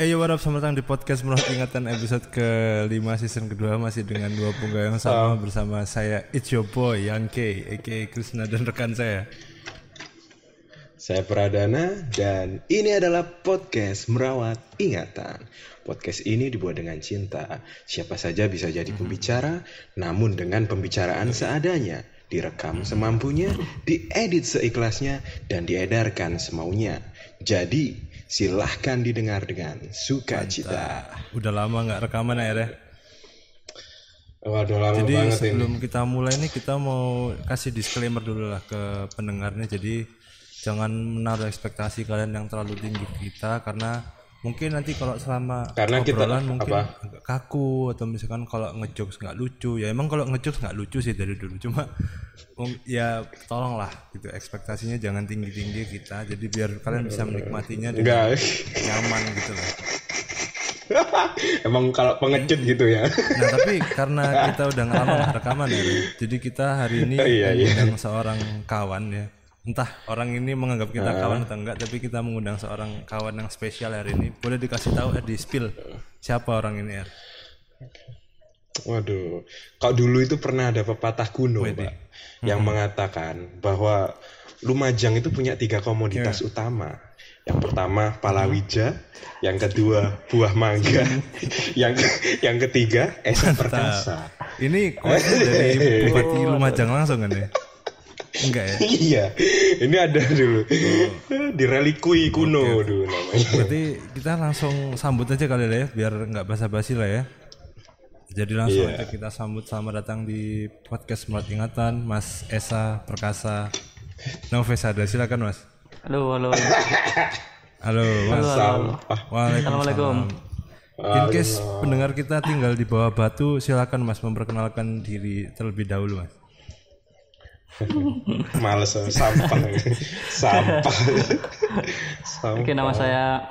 Eh yo what up, selamat datang di podcast Menurut Ingatan episode ke-5 season kedua Masih dengan dua punggawa yang sama bersama saya It's your boy, Yang K, a.k.a. Krishna dan rekan saya Saya Pradana dan ini adalah podcast Merawat Ingatan. Podcast ini dibuat dengan cinta. Siapa saja bisa jadi pembicara, namun dengan pembicaraan seadanya. Direkam semampunya, diedit seikhlasnya, dan diedarkan semaunya. Jadi, silahkan didengar dengan sukacita. Udah lama nggak rekaman ya Reh? Waduh lama Jadi banget ini. sebelum kita mulai nih kita mau kasih disclaimer dulu lah ke pendengarnya Jadi jangan menaruh ekspektasi kalian yang terlalu tinggi kita Karena mungkin nanti kalau selama Karena kita- obrolan mungkin apa? agak kaku Atau misalkan kalau ngejokes nggak lucu Ya emang kalau ngejokes nggak lucu sih dari dulu Cuma um, ya tolonglah gitu ekspektasinya jangan tinggi-tinggi kita Jadi biar kalian bisa menikmatinya dengan Enggak. nyaman gitu loh Emang kalau pengecut gitu ya. Nah tapi karena kita udah nggak lama nggak rekaman ya, jadi kita hari ini Iya, iya. mengundang seorang kawan ya. Entah orang ini menganggap kita kawan atau enggak, tapi kita mengundang seorang kawan yang spesial hari ini. Boleh dikasih tahu eh, di spill siapa orang ini ya? Waduh, kalau dulu itu pernah ada pepatah kuno, Pak, yang mengatakan bahwa Lumajang itu punya tiga komoditas utama. Yang pertama palawija, yang kedua buah mangga, yang yang ketiga es perkasa. Ini dari Bupati Lumajang langsung kan ya? Enggak ya? iya, ini ada dulu di relikui kuno dulu namanya. Berarti kita langsung sambut aja kali ya, biar nggak basa-basi lah ya. Jadi langsung Iya. aja kita sambut selamat datang di podcast Melat Ingatan, Mas Esa Perkasa Novesada. Silakan Mas. Halo, halo. Halo Mas. Sampah. Waalaikumsalam. In case pendengar kita tinggal di bawah batu, silakan Mas memperkenalkan diri terlebih dahulu Mas. Males sampah, sampah, sampah. Oke, nama saya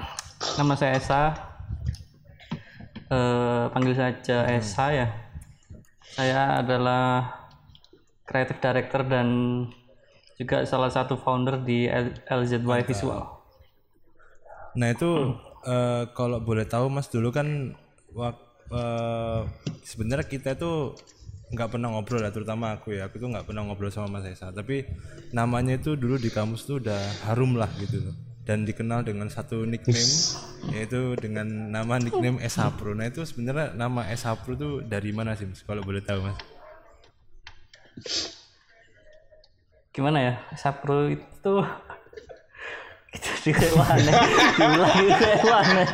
nama saya Esa. Eh, panggil saja Esa ya. Saya adalah creative director dan juga salah satu founder di LZY Visual. Nah itu eh, kalau boleh tahu Mas dulu kan eh, sebenarnya kita itu nggak pernah ngobrol ya terutama aku ya aku tuh nggak pernah ngobrol sama Mas Esa tapi namanya itu dulu di kamus tuh udah harum lah gitu loh. dan dikenal dengan satu nickname yaitu dengan nama nickname Esa Pro. Nah itu sebenarnya nama Esa Pro tuh dari mana sih Mas kalau boleh tahu Mas? Gimana ya? Sapro itu itu di hewannya, diulangi hewannya.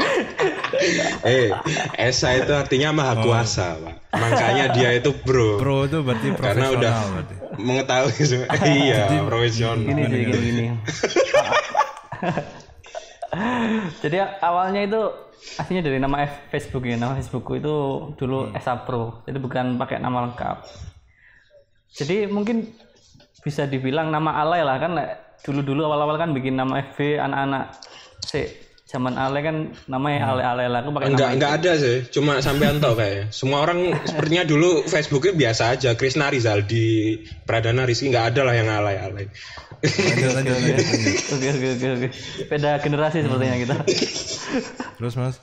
Eh, Esa itu artinya maha kuasa, Pak. Makanya dia itu bro. Pro itu berarti Karena profesional udah berarti. mengetahui semua. iya, profesional. Gini jadi gini gini. Jadi awalnya itu aslinya dari nama F- Facebook ya. Nama Facebookku itu dulu Esa Pro. Jadi bukan pakai nama lengkap. Jadi mungkin bisa dibilang nama alay lah kan dulu-dulu awal-awal kan bikin nama FB anak-anak si zaman alay kan namanya alay-alay lah aku pakai Enggak, nama enggak ada sih. Cuma sampean tahu kayak. Semua orang sepertinya dulu Facebooknya biasa aja. Krisna Rizal di Pradana Rizky enggak ada lah yang lanjut, lanjut. Oke oke oke oke. Beda generasi sepertinya kita. Terus Mas?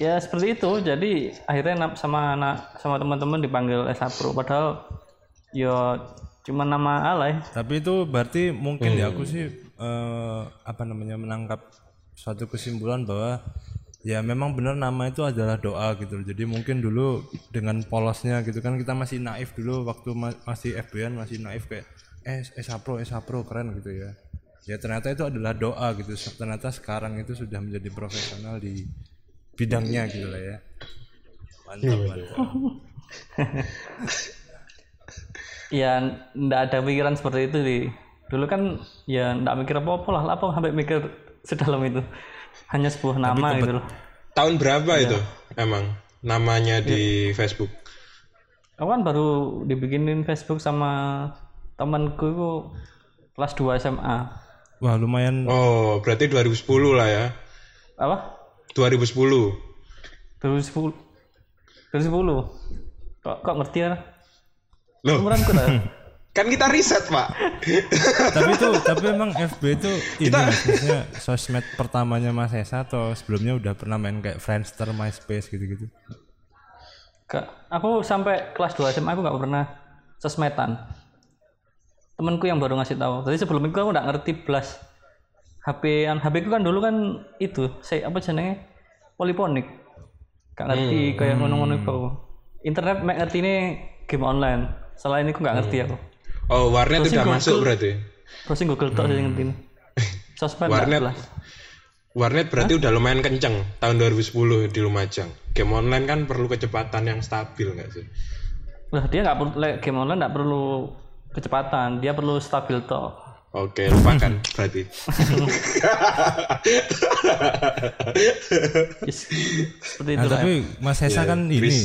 ya seperti itu jadi akhirnya sama anak sama teman-teman dipanggil Esa Pro padahal ya cuma nama alay Tapi itu berarti mungkin ya aku sih eh, apa namanya menangkap suatu kesimpulan bahwa ya memang benar nama itu adalah doa gitu loh. Jadi mungkin dulu dengan polosnya gitu kan kita masih naif dulu waktu ma- masih FB-an masih naif kayak eh Esa Pro Esa Pro keren gitu ya. Ya ternyata itu adalah doa gitu. Ternyata sekarang itu sudah menjadi profesional di bidangnya gitu lah ya. Mantap, mantap. ya ndak ada pikiran seperti itu di dulu kan ya ndak mikir apa apa lah apa sampai mikir sedalam itu? Hanya sebuah nama gitu loh. Tahun berapa Iya. itu emang namanya di Facebook? aku kan baru dibikinin Facebook sama temanku itu kelas 2 SMA Wah, lumayan. Oh, berarti 2010 lah ya. apa? 2010. 2010 2010 kok kok ngerti ya Loh, umuranku lah Kan kita riset, Pak. tapi itu tapi emang FB itu ini Mas, maksudnya sosmed pertamanya Mas Esa atau sebelumnya udah pernah main kayak Friendster, MySpace gitu-gitu. Gak, aku sampai kelas 2 SMA aku nggak pernah sosmedan. Temenku yang baru ngasih tahu. Jadi sebelum itu aku nggak ngerti belas. HP an HP ku kan dulu kan itu, saya apa jenenge poliponik. Gak ngerti kayak ngono-ngono itu. Internet mek ngerti ini game online. Selain itu nggak ngerti aku. Oh, warnet udah Google. masuk berarti. Browsing Google tok sih ngerti. Sosmed Warnet. Warnet berarti udah lumayan kenceng tahun 2010 di Lumajang. Game online kan perlu kecepatan yang stabil nggak sih? Lah dia nggak perlu game online nggak perlu kecepatan, dia perlu stabil tok. Oke, lupakan berarti. Yes. Seperti Nah, itu lah. tapi Mas Esa Iya, kan ini Chris.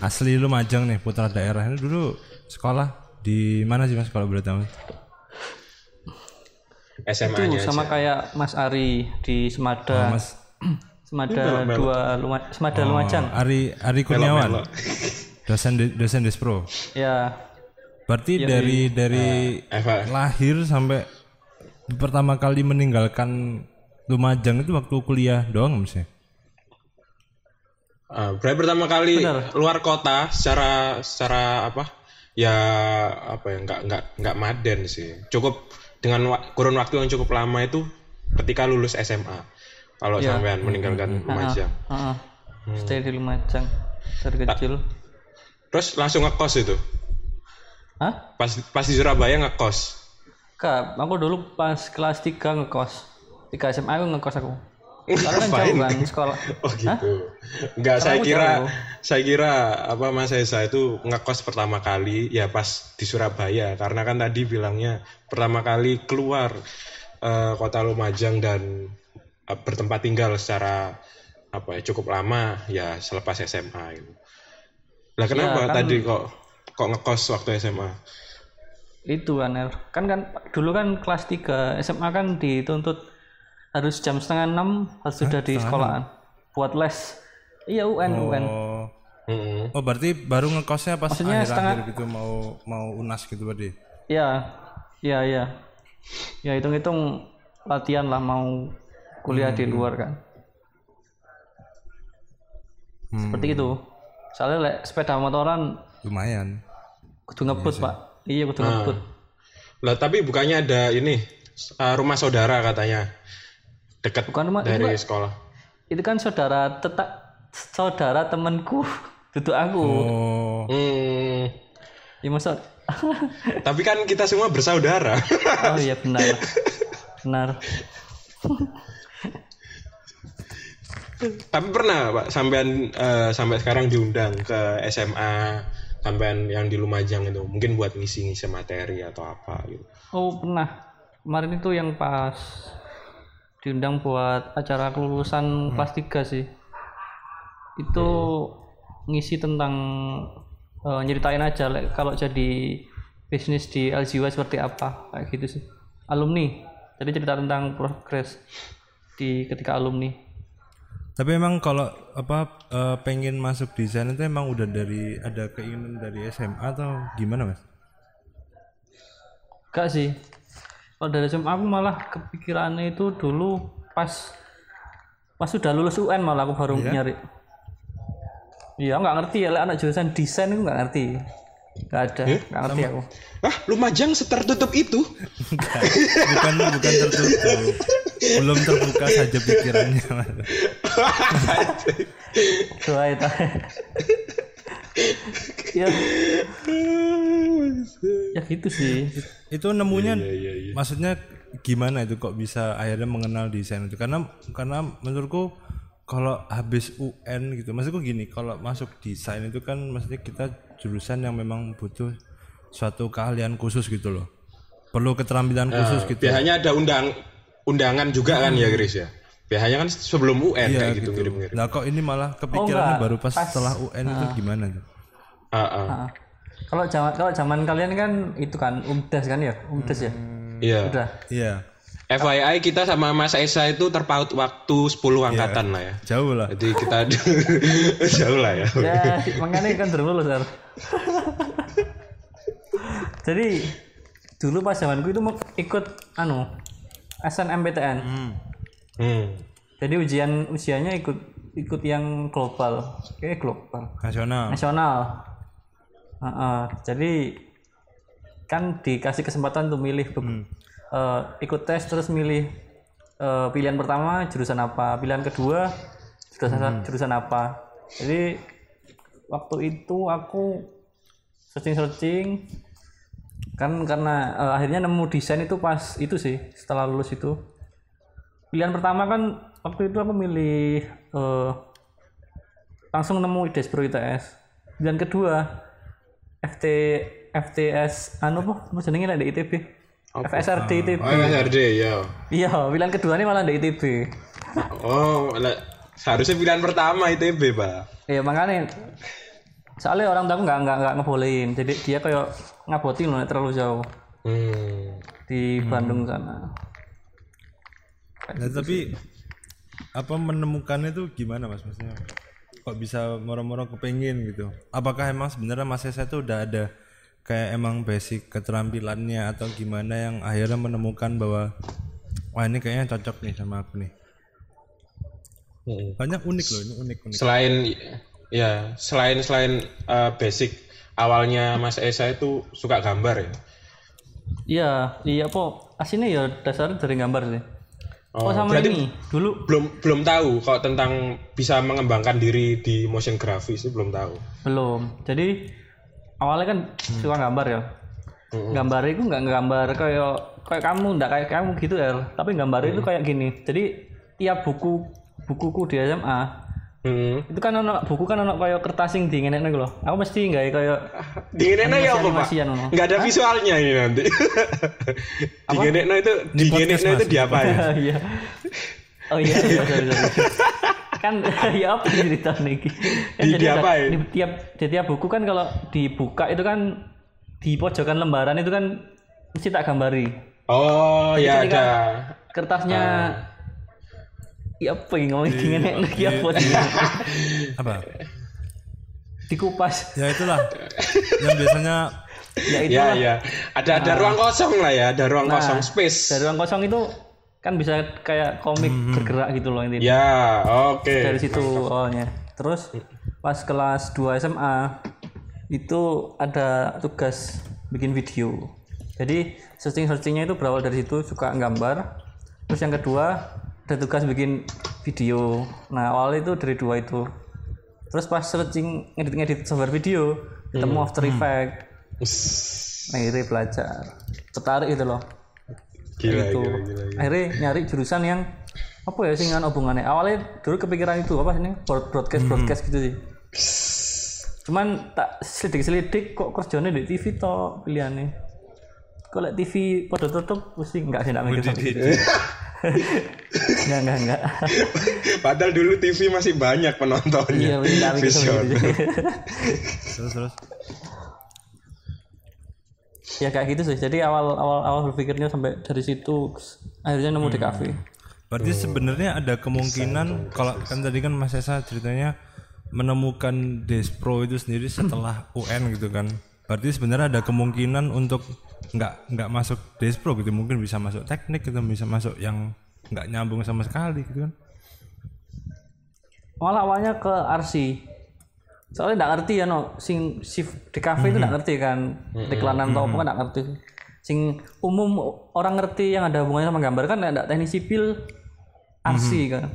Asli Lumajang nih putra daerah ini dulu sekolah di mana sih Mas kalau boleh tahu? SMA-nya Itu sama aja. kayak Mas Ari di Semada. Oh, Mas Semada dua Luma, Semada oh, Lumajang. Ari Ari. Kurniawan, dosen di- dosen Despro. Ya, Berarti dari dari Eva. lahir sampai pertama kali meninggalkan Lumajang itu waktu kuliah doang Mas ya? Ah, berarti pertama kali Benar. luar kota secara secara apa? Ya apa ya nggak nggak nggak maden sih. Cukup dengan wa- kurun waktu yang cukup lama itu ketika lulus SMA. Kalau Iya. sampean meninggalkan Lumajang. heeh. Hmm. Stay di Lumajang dari kecil. Terus langsung ngekos itu. Hah? Pas pas di Surabaya ngekos. Kak, aku dulu pas kelas 3 ngekos. 3 SMA aku ngekos aku. Karena kan Ngapain? jauh kan sekolah. Oh gitu. Enggak, Karena saya kira jauh. saya kira apa Mas Esa itu ngekos pertama kali ya pas di Surabaya karena kan tadi bilangnya pertama kali keluar eh, kota Lumajang dan eh, bertempat tinggal secara apa ya cukup lama ya selepas SMA gitu. Lah kenapa Ya, kan- tadi kok kok ngekos waktu SMA? Itu kan, kan kan dulu kan kelas 3 SMA kan dituntut harus jam setengah enam harus sudah di sekolahan buat les. Iya UN UN. Oh, Mm-mm. oh berarti baru ngekosnya pas Maksudnya akhir-akhir gitu mau mau unas gitu berarti? Iya, iya iya. Ya hitung-hitung latihan lah mau kuliah di luar kan. Seperti itu. Soalnya lek sepeda motoran Lumayan. kudu ngebut pak. Iya kudu ngebut. Lah tapi bukannya ada ini eh, rumah saudara katanya dekat Bukan rumah- dari itu, sekolah. Itu kan saudara tetap saudara temanku duduk aku. Oh, Hmm, Ya masa tapi kan kita semua bersaudara. Oh iya benar. Benar. Tapi pernah Pak sampean eh, sampai sekarang diundang ke SMA sampean yang di Lumajang itu mungkin buat ngisi-ngisi materi atau apa gitu. Oh pernah. Kemarin itu yang pas diundang buat acara kelulusan kelas 3 sih. Itu ngisi tentang eh, nyeritain aja like, kalau jadi bisnis di LGW seperti apa kayak gitu sih. Alumni. Jadi cerita tentang progres di ketika alumni. tapi emang kalau apa eh, pengen masuk desain itu emang udah dari ada keinginan dari SMA atau gimana mas? Enggak sih. Kalau dari SMA aku malah kepikirannya itu dulu pas pas sudah lulus UN malah aku baru nyari. Iya, nggak ngerti ya, anak jurusan desain itu nggak ngerti. Nggak ada, nggak ngerti aku. Wah, Lumajang setertutup itu. bukan bukan tertutup belum terbuka saja pikirannya itu. Ya, ya gitu sih. itu nemunya Iya, iya, iya. maksudnya gimana itu kok bisa akhirnya mengenal desain itu karena karena menurutku kalau habis UN gitu maksudku gini kalau masuk desain itu kan maksudnya kita jurusan yang memang butuh suatu keahlian khusus gitu loh perlu keterampilan khusus gitu Biasanya ada undang undangan juga kan ya, Gris ya. Biasanya kan sebelum UN Iya kayak gitu gitu. mirip-mirip. Nah kok ini malah kepikirannya enggak. baru pas, Pas- setelah UN itu gimana tuh? Ah, ah. Nah, kalau zaman kalau zaman kalian kan itu kan umdas kan ya, umdas ya. Iya. Udah. Iya FYI kita sama Mas Esa itu terpaut waktu 10 angkatan lah ya. jauh lah. Jadi kita jauh lah ya. Ya, makanya kan baru lulus, Ar. jadi dulu pas zamanku itu mau ikut anu SNMPTN Hmm. Jadi ujian ujiannya ikut ikut yang global. Kayak global. Nasional. Nasional. Heeh, jadi kan dikasih kesempatan untuk milih be- eh, ikut tes terus milih eh, pilihan pertama jurusan apa. Pilihan kedua jurusan jurusan apa. Jadi waktu itu aku searching searching kan karena eh, akhirnya nemu desain itu pas itu sih setelah lulus itu pilihan pertama kan waktu itu aku milih eh, langsung nemu Despro ITS pilihan kedua FT FTS anu apa? Apa jenenge di ITB FSRD ITB Oh, SRD ya. iya. Pilihan kedua ini malah di ITB Oh, seharusnya pilihan pertama ITB, Pak. Iya makanya. Soalnya orang tua aku nggak nggak nggak ngebolehin. Jadi dia kayak ngabotin loh terlalu jauh. Hmm. di Bandung sana Nah, tapi apa menemukannya itu gimana mas? Maksudnya kok bisa moro-moro kepengin gitu? Apakah emang sebenarnya mas Esa itu udah ada kayak emang basic keterampilannya atau gimana yang akhirnya menemukan bahwa wah ini kayaknya cocok nih sama aku nih. Hmm. banyak unik loh ini unik unik. Selain ya, selain selain eh, basic awalnya Mas Esa itu suka gambar ya. iya iya po. Aslinya ya dasarnya dari gambar sih oh, Oh, sama berarti ini. dulu belum belum tahu kalau tentang bisa mengembangkan diri di motion graphics itu belum tahu. belum. Jadi awalnya kan suka gambar ya. Gambar itu nggak gambar kayak kayak kamu nggak kayak kamu gitu ya. Tapi gambar itu kayak gini. Jadi tiap buku bukuku di SMA Hmm. itu kan ono buku kan ono kayak kertas yang dinginnya gitu loh aku mesti nggak kayak Dingenekno ya apa, Pak? Enggak ada visualnya ini nanti. Dingenekno itu dingenekno itu diapain? iya oh iya sorry, sorry, sorry. kan ya apa cerita nih kan Di- jadi ada- diapain? di tiap di tiap buku kan kalau dibuka itu kan di pojokan lembaran itu kan mesti tak gambari Oh, ya ketika- ada. kertasnya Ah. Ya apa yang ngomong dingin ya apa apa? Dikupas. Ya itulah. Yang biasanya ya itu Ya, ya. Ada ada ruang kosong lah ya, ada ruang kosong space. dari ruang kosong itu kan bisa kayak komik bergerak gitu loh intinya. Ya, oke. dari situ awalnya. Terus pas kelas 2 SMA itu ada tugas bikin video. Jadi searching searchingnya itu berawal dari situ suka gambar. Terus yang kedua ada tugas bikin video. Nah awalnya itu dari dua itu. Terus pas searching ngedit ngedit software video ketemu After Effects. Nah akhirnya belajar. Tertarik gitu loh. Gila, itu gila, gila, gila. akhirnya nyari jurusan yang apa ya sih dengan hubungannya? Awalnya dulu kepikiran itu apa ini? Broadcast broadcast gitu sih. Cuman tak selidik selidik kok kerjanya di TV toh pilihannya liat TV pada tutup mesti enggak sih enggak mikir sampai gitu. Enggak enggak enggak. Padahal dulu TV masih banyak penontonnya. iya mesti enggak mikir sampai Vision. gitu terus terus. Ya kayak gitu sih. Jadi awal awal awal berpikirnya sampai dari situ akhirnya nemu di kafe. Berarti sebenarnya ada kemungkinan kalau kan tadi kan Mas Esa ceritanya menemukan Despro itu sendiri setelah UN gitu kan. Berarti sebenarnya ada kemungkinan untuk nggak nggak masuk Despro gitu. Mungkin bisa masuk teknik gitu bisa masuk yang nggak nyambung sama sekali gitu kan. malah awalnya ke RC soalnya nggak ngerti ya no sing shift di cafe itu nggak ngerti kan. Iklanan atau apa kan nggak ngerti. Sing umum orang ngerti yang ada hubungannya sama gambar kan ada teknik sipil RC kan.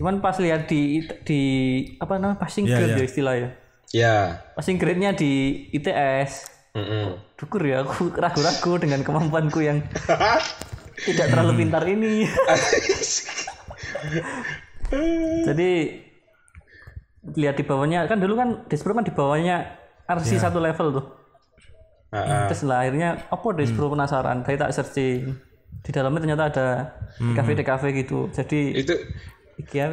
Cuman pas lihat di di apa namanya passing Iya, grade iya. ya istilahnya Ya. passing grade-nya di ITS Mm-mm. Syukur ya aku ragu-ragu dengan kemampuanku yang tidak terlalu pintar ini. Jadi lihat di bawahnya kan dulu kan Despro kan di bawahnya RC satu level tuh. Ah, ah. Terus lah akhirnya apa Despro penasaran, saya tak searching. Di dalamnya ternyata ada kafe kafe gitu. Jadi Itu iki ya.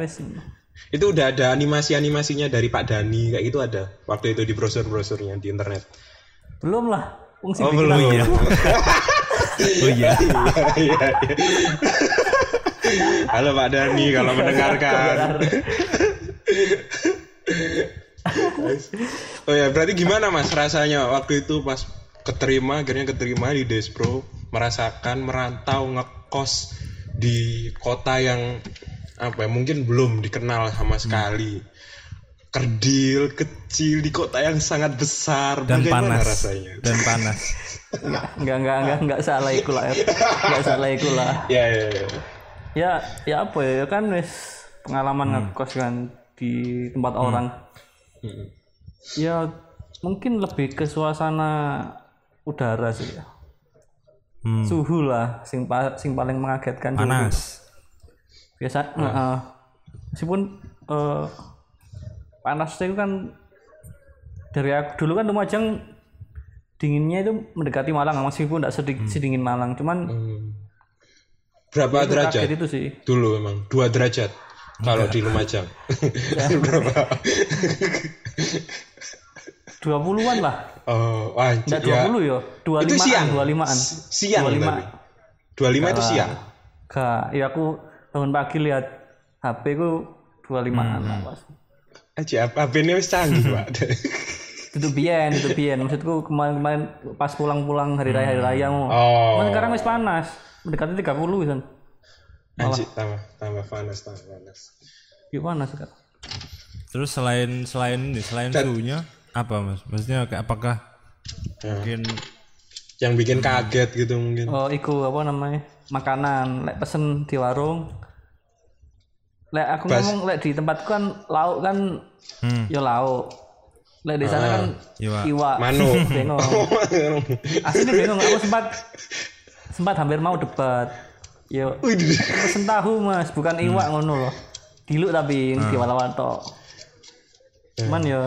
Itu udah ada animasi-animasinya dari Pak Dani kayak gitu ada waktu itu di brosur-brosurnya di internet. Belum lah. Fungsi Oh, belum. Iya, Oh iya. iya, iya. Halo Pak Dani kalau mendengarkan. oh ya, berarti gimana Mas rasanya waktu itu pas keterima akhirnya keterima di Despro merasakan merantau ngekos di kota yang apa ya mungkin belum dikenal sama sekali kerdil kecil di kota yang sangat besar dan bagaimana panas rasanya dan panas Enggak, enggak, enggak, enggak, enggak salah iku lah. Er. Enggak salah iku lah. ya ya, ya. Ya, ya apa ya, ya kan wis pengalaman ngekos kan di tempat orang. Hmm. Ya mungkin lebih ke suasana udara sih ya. Hmm. Suhu lah sing pa- sing paling mengagetkan suhu. Biasa. Eh, meskipun eh, panas itu kan dari aku dulu kan Lumajang dinginnya itu mendekati Malang meskipun tidak sedikit sedingin Malang cuman Hmm. berapa derajat? itu sih. Dulu memang dua derajat kalau di Lumajang. Berapa? 20-an lah. Oh Enggak ya. 20 ya? 25 itu siang? 25-an S- siang 25 tapi 25 itu siang? Gak, ya aku bangun pagi lihat HP ku 25-an Hmm. lah pas. aja apa HP ini wis canggih pak. Itu biyen itu biyen. Maksudku kemarin-kemarin pas pulang-pulang hari raya hari raya mau oh. Cuman sekarang wis panas. Mendekati 30 kan anjir tambah tambah panas tambah panas. Ya panas sekarang terus selain selain ini selain suhunya apa mas? Maksudnya kayak apakah Ya. mungkin yang bikin kaget gitu mungkin. Oh iku apa namanya makanan. Lek pesen di warung lek aku ngomong lek di tempatku kan lauk kan Hmm. ya lauk. Lek di sana kan Iwa. iwak. Manuk. bingung aslinya bingung aku sempat sempat hampir mau debat. Yo pesen tahu mas. Bukan iwak ngono loh. Diluk tapi di walawato cuman yo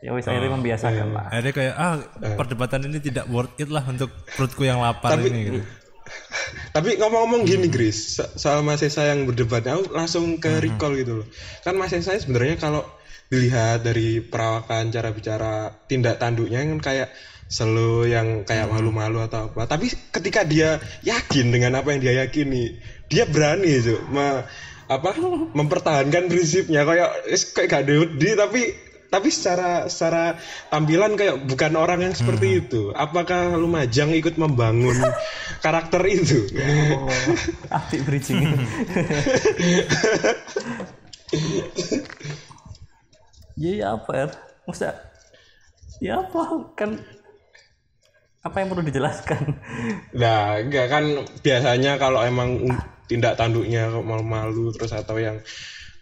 ya wis akhirnya membiasakan lah. Akhirnya kayak ah perdebatan ini tidak worth it lah untuk perutku yang lapar ini gitu Tapi ngomong-ngomong gini Gris, so- soal Mas Esa yang berdebat, aku langsung ke recall gitu loh. Kan Mas Esa sebenarnya kalau dilihat dari perawakan cara bicara tindak tanduknya kan kayak selo yang kayak malu-malu atau apa. Tapi ketika dia yakin dengan apa yang dia yakini, dia berani itu me- apa mempertahankan prinsipnya kayak kayak gak deudi tapi tapi secara secara tampilan kayak bukan orang yang seperti itu. Apakah Lumajang ikut membangun karakter itu? oh apik bridging ya ya apa ya masa ya apa? Kan apa yang perlu dijelaskan? Nah, enggak kan biasanya kalau emang tindak tanduknya malu-malu terus atau yang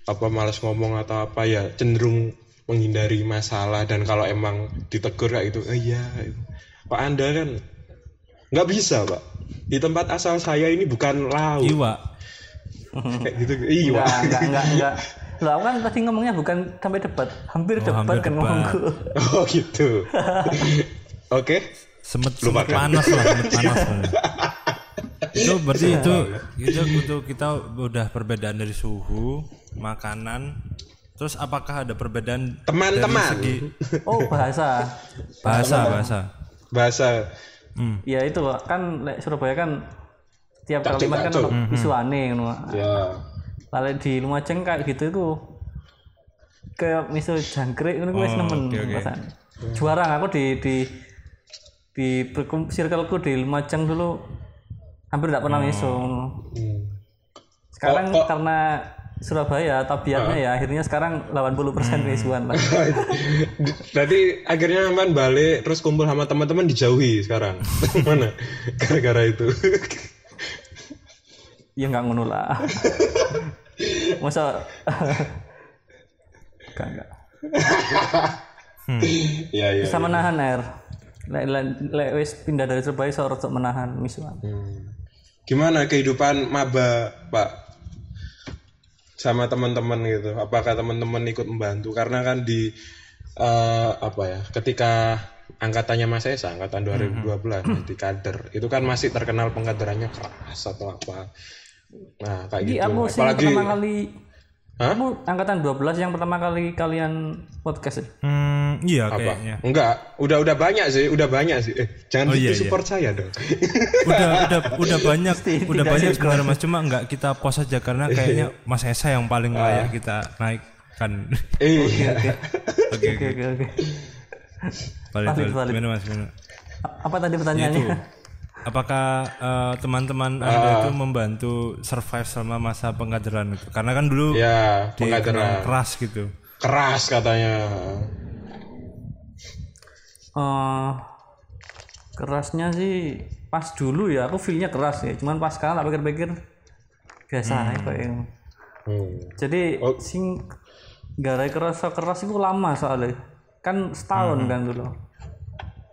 apa malas ngomong atau apa ya cenderung menghindari masalah dan kalau emang ditegur kayak gitu, eh, iya, Pak Anda kan nggak bisa, Pak. Di tempat asal saya ini bukan laut. iwa Kayak gitu. Iya. enggak enggak enggak enggak Lah aku kan tadi ngomongnya bukan sampai debat, hampir debat hampir kan debat. ngomongku. Oh, gitu. Oke. semet semet panas lah semet panas itu berarti itu itu itu kita udah perbedaan dari suhu makanan terus apakah ada perbedaan Teman-teman. segi Oh, bahasa. bahasa bahasa Bahasa hmm. Ya itu loh, kan lek Surabaya kan tiap kalimat kan ngono. ya. Lalu di Lumajang kayak gitu itu kayak misal jangkrik itu wis nemen rasane. Juara aku di di di circleku di Lumajang dulu hampir tidak pernah miso ngono. Hmm. Sekarang karena Surabaya tabiatnya ya akhirnya sekarang 80% misuan lah. Berarti akhirnya man balik terus kumpul sama teman-teman dijauhi sekarang. Mana? Gara-gara itu. ya nggak ngono lah. Masa enggak enggak. Iya iya. Bisa menahan air. Lek lek wis pindah dari Surabaya untuk menahan misuan. Hmm. Gimana kehidupan maba, Pak? Sama teman-teman gitu. Apakah teman-teman ikut membantu? Karena kan di eh, apa ya? Ketika angkatannya Mas Esa, angkatan 2012 di kader, itu kan masih terkenal pengkaderannya keras atau apa. Nah, kayak Jadi gitu. aku sih Apalagi pertama kali Hah? Kamu angkatan 12 yang pertama kali kalian podcast ya? Hmm, iya apa? kayaknya Enggak, udah udah banyak sih, udah banyak sih. Eh, jangan Oh, gitu iya, support saya dong. udah udah udah banyak udah tidak banyak sebenarnya mas cuma nggak kita pos aja karena kayaknya Mas Esa yang paling layak kita naikkan Iya. oke Oke oke valid. Gimana mas gimana? Apa tadi itu pertanyaannya? Apakah eh, teman-teman anda itu membantu survive selama masa pengkaderan itu? Karena kan dulu Ya, pengkaderan. keras gitu. Keras katanya. Eh, kerasnya sih pas dulu ya aku feelnya keras ya cuman pas sekarang tak pikir-pikir biasa aja kok yang Hmm. jadi Oh. sing gara keras keras itu lama soalnya. Kan setahun kan dulu.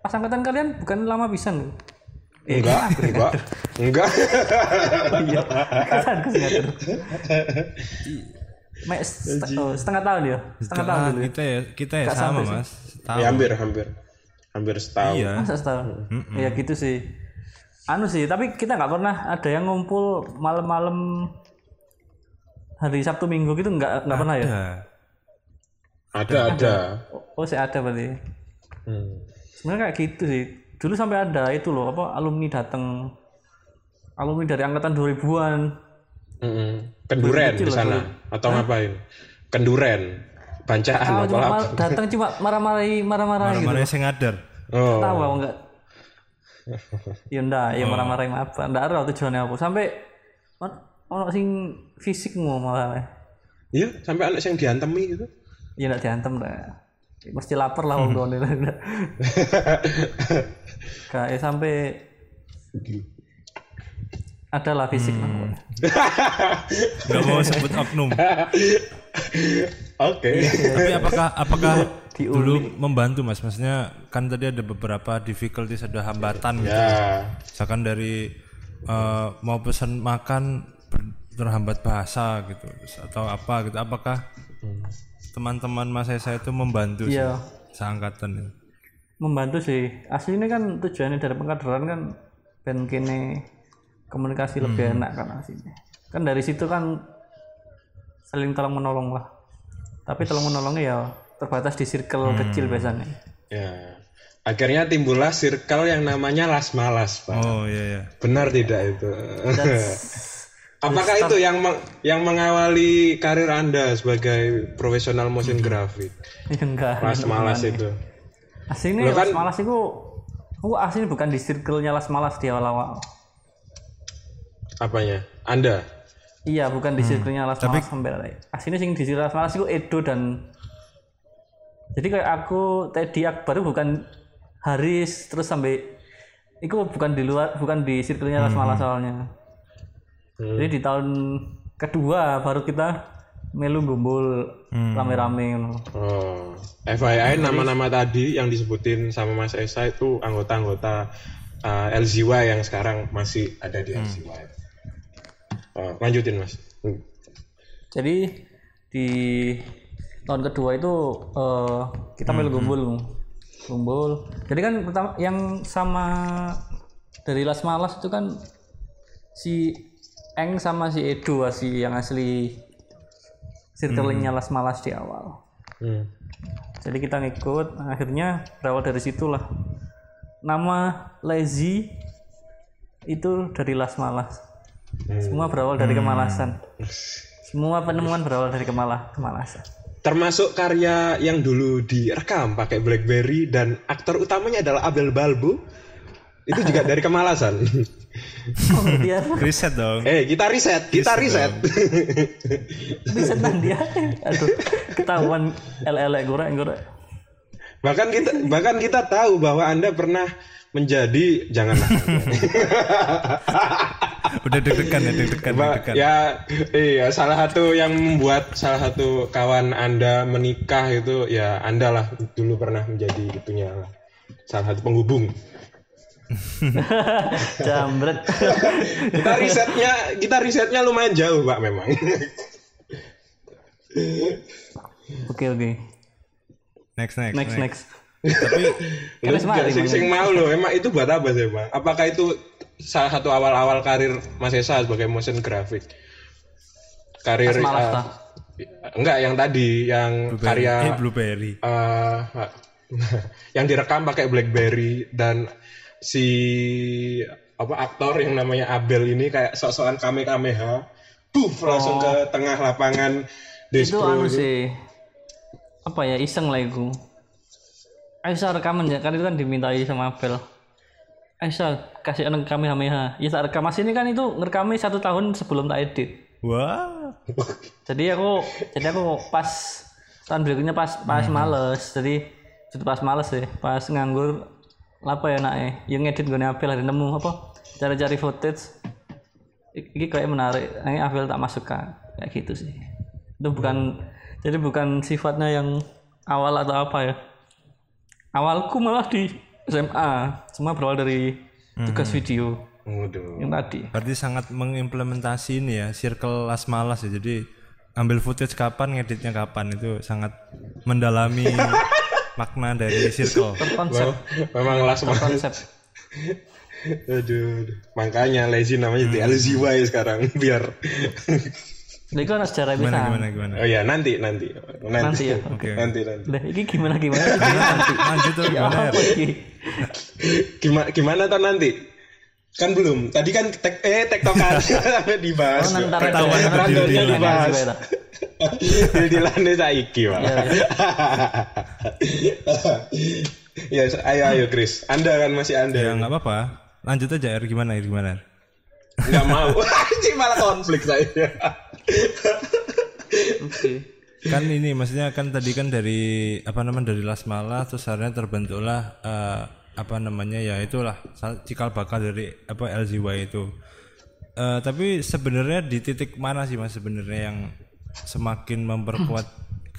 Pas angkatan kalian bukan lama pisan eh, Enggak, enggak, enggak. iya. Aku sih ngatur. Mek oh, setengah tahun ya? Setengah tahun Ah, dulu ya? kita ya kita ya sama mas. Ya, hampir, hampir, hampir setahun. iya. Masa setahun? Ya gitu sih. Anu sih tapi kita nggak pernah ada yang ngumpul malam-malam hari Sabtu Minggu gitu nggak nggak pernah ya? Ada. Ada, ada. oh sih ada berarti. Hmm. sebenarnya kayak gitu sih dulu sampai ada itu loh apa alumni datang alumni dari angkatan 2000-an Mm-mm. Kenduren di sana atau ngapain? Kenduren, bancaan Tahu apa cuma apa? datang cuma marah-marahi marah-marahi gitu marah sing ngadar. Oh, tahu aku enggak ya enggak ya marah-marahi apa enggak ada tujuannya apa. Sampai on- ono sing fisik mau malah iya sampai anak yang diantemi gitu. ya enggak diantem dah mesti lapar lah wong gone kayak sampai ada lah fisik lah pokoknya. nggak mau sebut oknum. Oke. tapi apakah apakah dulu membantu mas? Maksudnya kan tadi ada beberapa difficulties ada hambatan gitu. Ya, misalkan dari eh, mau pesan makan terhambat bahasa gitu atau apa gitu. Apakah teman-teman mas saya itu membantu sih, iya seangkatan itu? membantu sih aslinya kan tujuannya dari pengkaderan kan ben kene komunikasi lebih enak kan aslinya kan dari situ kan saling tolong menolong lah tapi tolong menolongnya ya terbatas di circle kecil biasanya ya. Akhirnya timbullah circle yang namanya Las Malas, Pak. oh iya iya Benar tidak itu? That's- Apakah itu yang meng- yang mengawali karir Anda sebagai profesional motion graphic? ya enggak Las Malas itu. aslinya Lo kan- Las Malas itu aku aslinya bukan di circle-nya Las Malas di awal-awal Apanya? Anda? iya bukan di circle-nya Las Malas sampai aslinya sing di circle Las Malas itu Edo dan jadi kayak aku Teddy Akbar itu bukan Haris terus sampai itu bukan di luar bukan di circle-nya Las Malas soalnya jadi di tahun kedua baru kita melu gumbul rame-rame ngono. Oh, FYI nama-nama tadi yang disebutin sama Mas Esa itu anggota-anggota uh, LZY yang sekarang masih ada di LZY. Oh, lanjutin Mas. Hmm. jadi di tahun kedua itu eh, kita melu gumbul gumbul jadi kan pertama yang sama dari Las Malas itu kan si Eng sama si Edo si yang asli circle-nya Las Malas di awal. Hmm. jadi kita ngikut akhirnya berawal dari situlah. Nama Lazy itu dari Las Malas. Semua berawal dari kemalasan. Semua penemuan berawal dari kemalah kemalasan. Termasuk karya yang dulu direkam pakai BlackBerry dan aktor utamanya adalah Abel Balbo. Itu juga dari kemalasan. oh dia riset dong eh, kita riset, kita riset. bisa dia aduh ketahuan LL goreng goreng bahkan kita bahkan kita tahu bahwa Anda pernah menjadi janganlah. udah deg-degan ya deg-degan deg-degan ya iya salah satu yang membuat salah satu kawan anda menikah itu ya anda lah dulu pernah menjadi itunya lah. salah satu penghubung jambret. Kita risetnya kita risetnya lumayan jauh pak memang. Oke oke. Next next next next. tapi Karena semari, sing, sing mau loh emang itu buat apa sih pak? Apakah itu salah satu awal-awal karir Mas Esa sebagai motion graphic? Karir eh, Pak. enggak yang tadi yang eh karya blueberry eh, yang direkam pakai BlackBerry dan si apa aktor yang namanya Abel ini kayak sok-sokan kamehameha, buff langsung ke tengah lapangan itu Despro anu itu. sih apa ya iseng lah itu Aisyah rekaman ya kan itu kan dimintai sama Abel. Aisyah kasih anak kami ya tak rekam mas ini kan itu ngerekami satu tahun sebelum tak edit. Wah. jadi aku jadi aku pas tahun berikutnya pas pas males. Jadi itu pas males sih pas nganggur apa ya nak eh? Yang ngedit gue Abel ada nemu apa? Cari-cari footage. I- ini kayak menarik. Ini Abel tak masukkan kayak gitu sih. Itu bukan jadi bukan sifatnya yang awal atau apa ya. Awalku malah di SMA semua berawal dari tugas video. Waduh. yang tadi. Berarti sangat mengimplementasi ini ya, circle las malas ya. Jadi ambil footage kapan, ngeditnya kapan itu sangat mendalami makna dari circle. konsep Memang last banget. konsep Aduh, aduh. makanya lazy namanya di LZY sekarang biar. Kan sejarah Gimana bisa gimana gimana. Oh ya nanti nanti nanti Nanti ya, Oke. nanti nanti. Lah, ini gimana gimana gimana nanti Lanjut tuh ya gimana? apa iki Gimana gimana tuh nanti? Kan belum. Tadi kan tek eh tektokan sampai dibahas. oh ntar Ketahuan ntar- dibahas. Dilane saiki, Pak. Ya, ya, ayo ayo Chris. Anda kan masih Ya Anda. nggak apa-apa. Lanjut aja R gimana R gimana? R? Enggak mau. Anjing malah konflik saya. oke Kan ini maksudnya kan tadi kan dari apa namanya dari Las Malas terus akhirnya terbentuklah eh, apa namanya ya itulah cikal bakal dari apa LZY itu. Eh, tapi sebenarnya di titik mana sih mas sebenarnya yang semakin memperkuat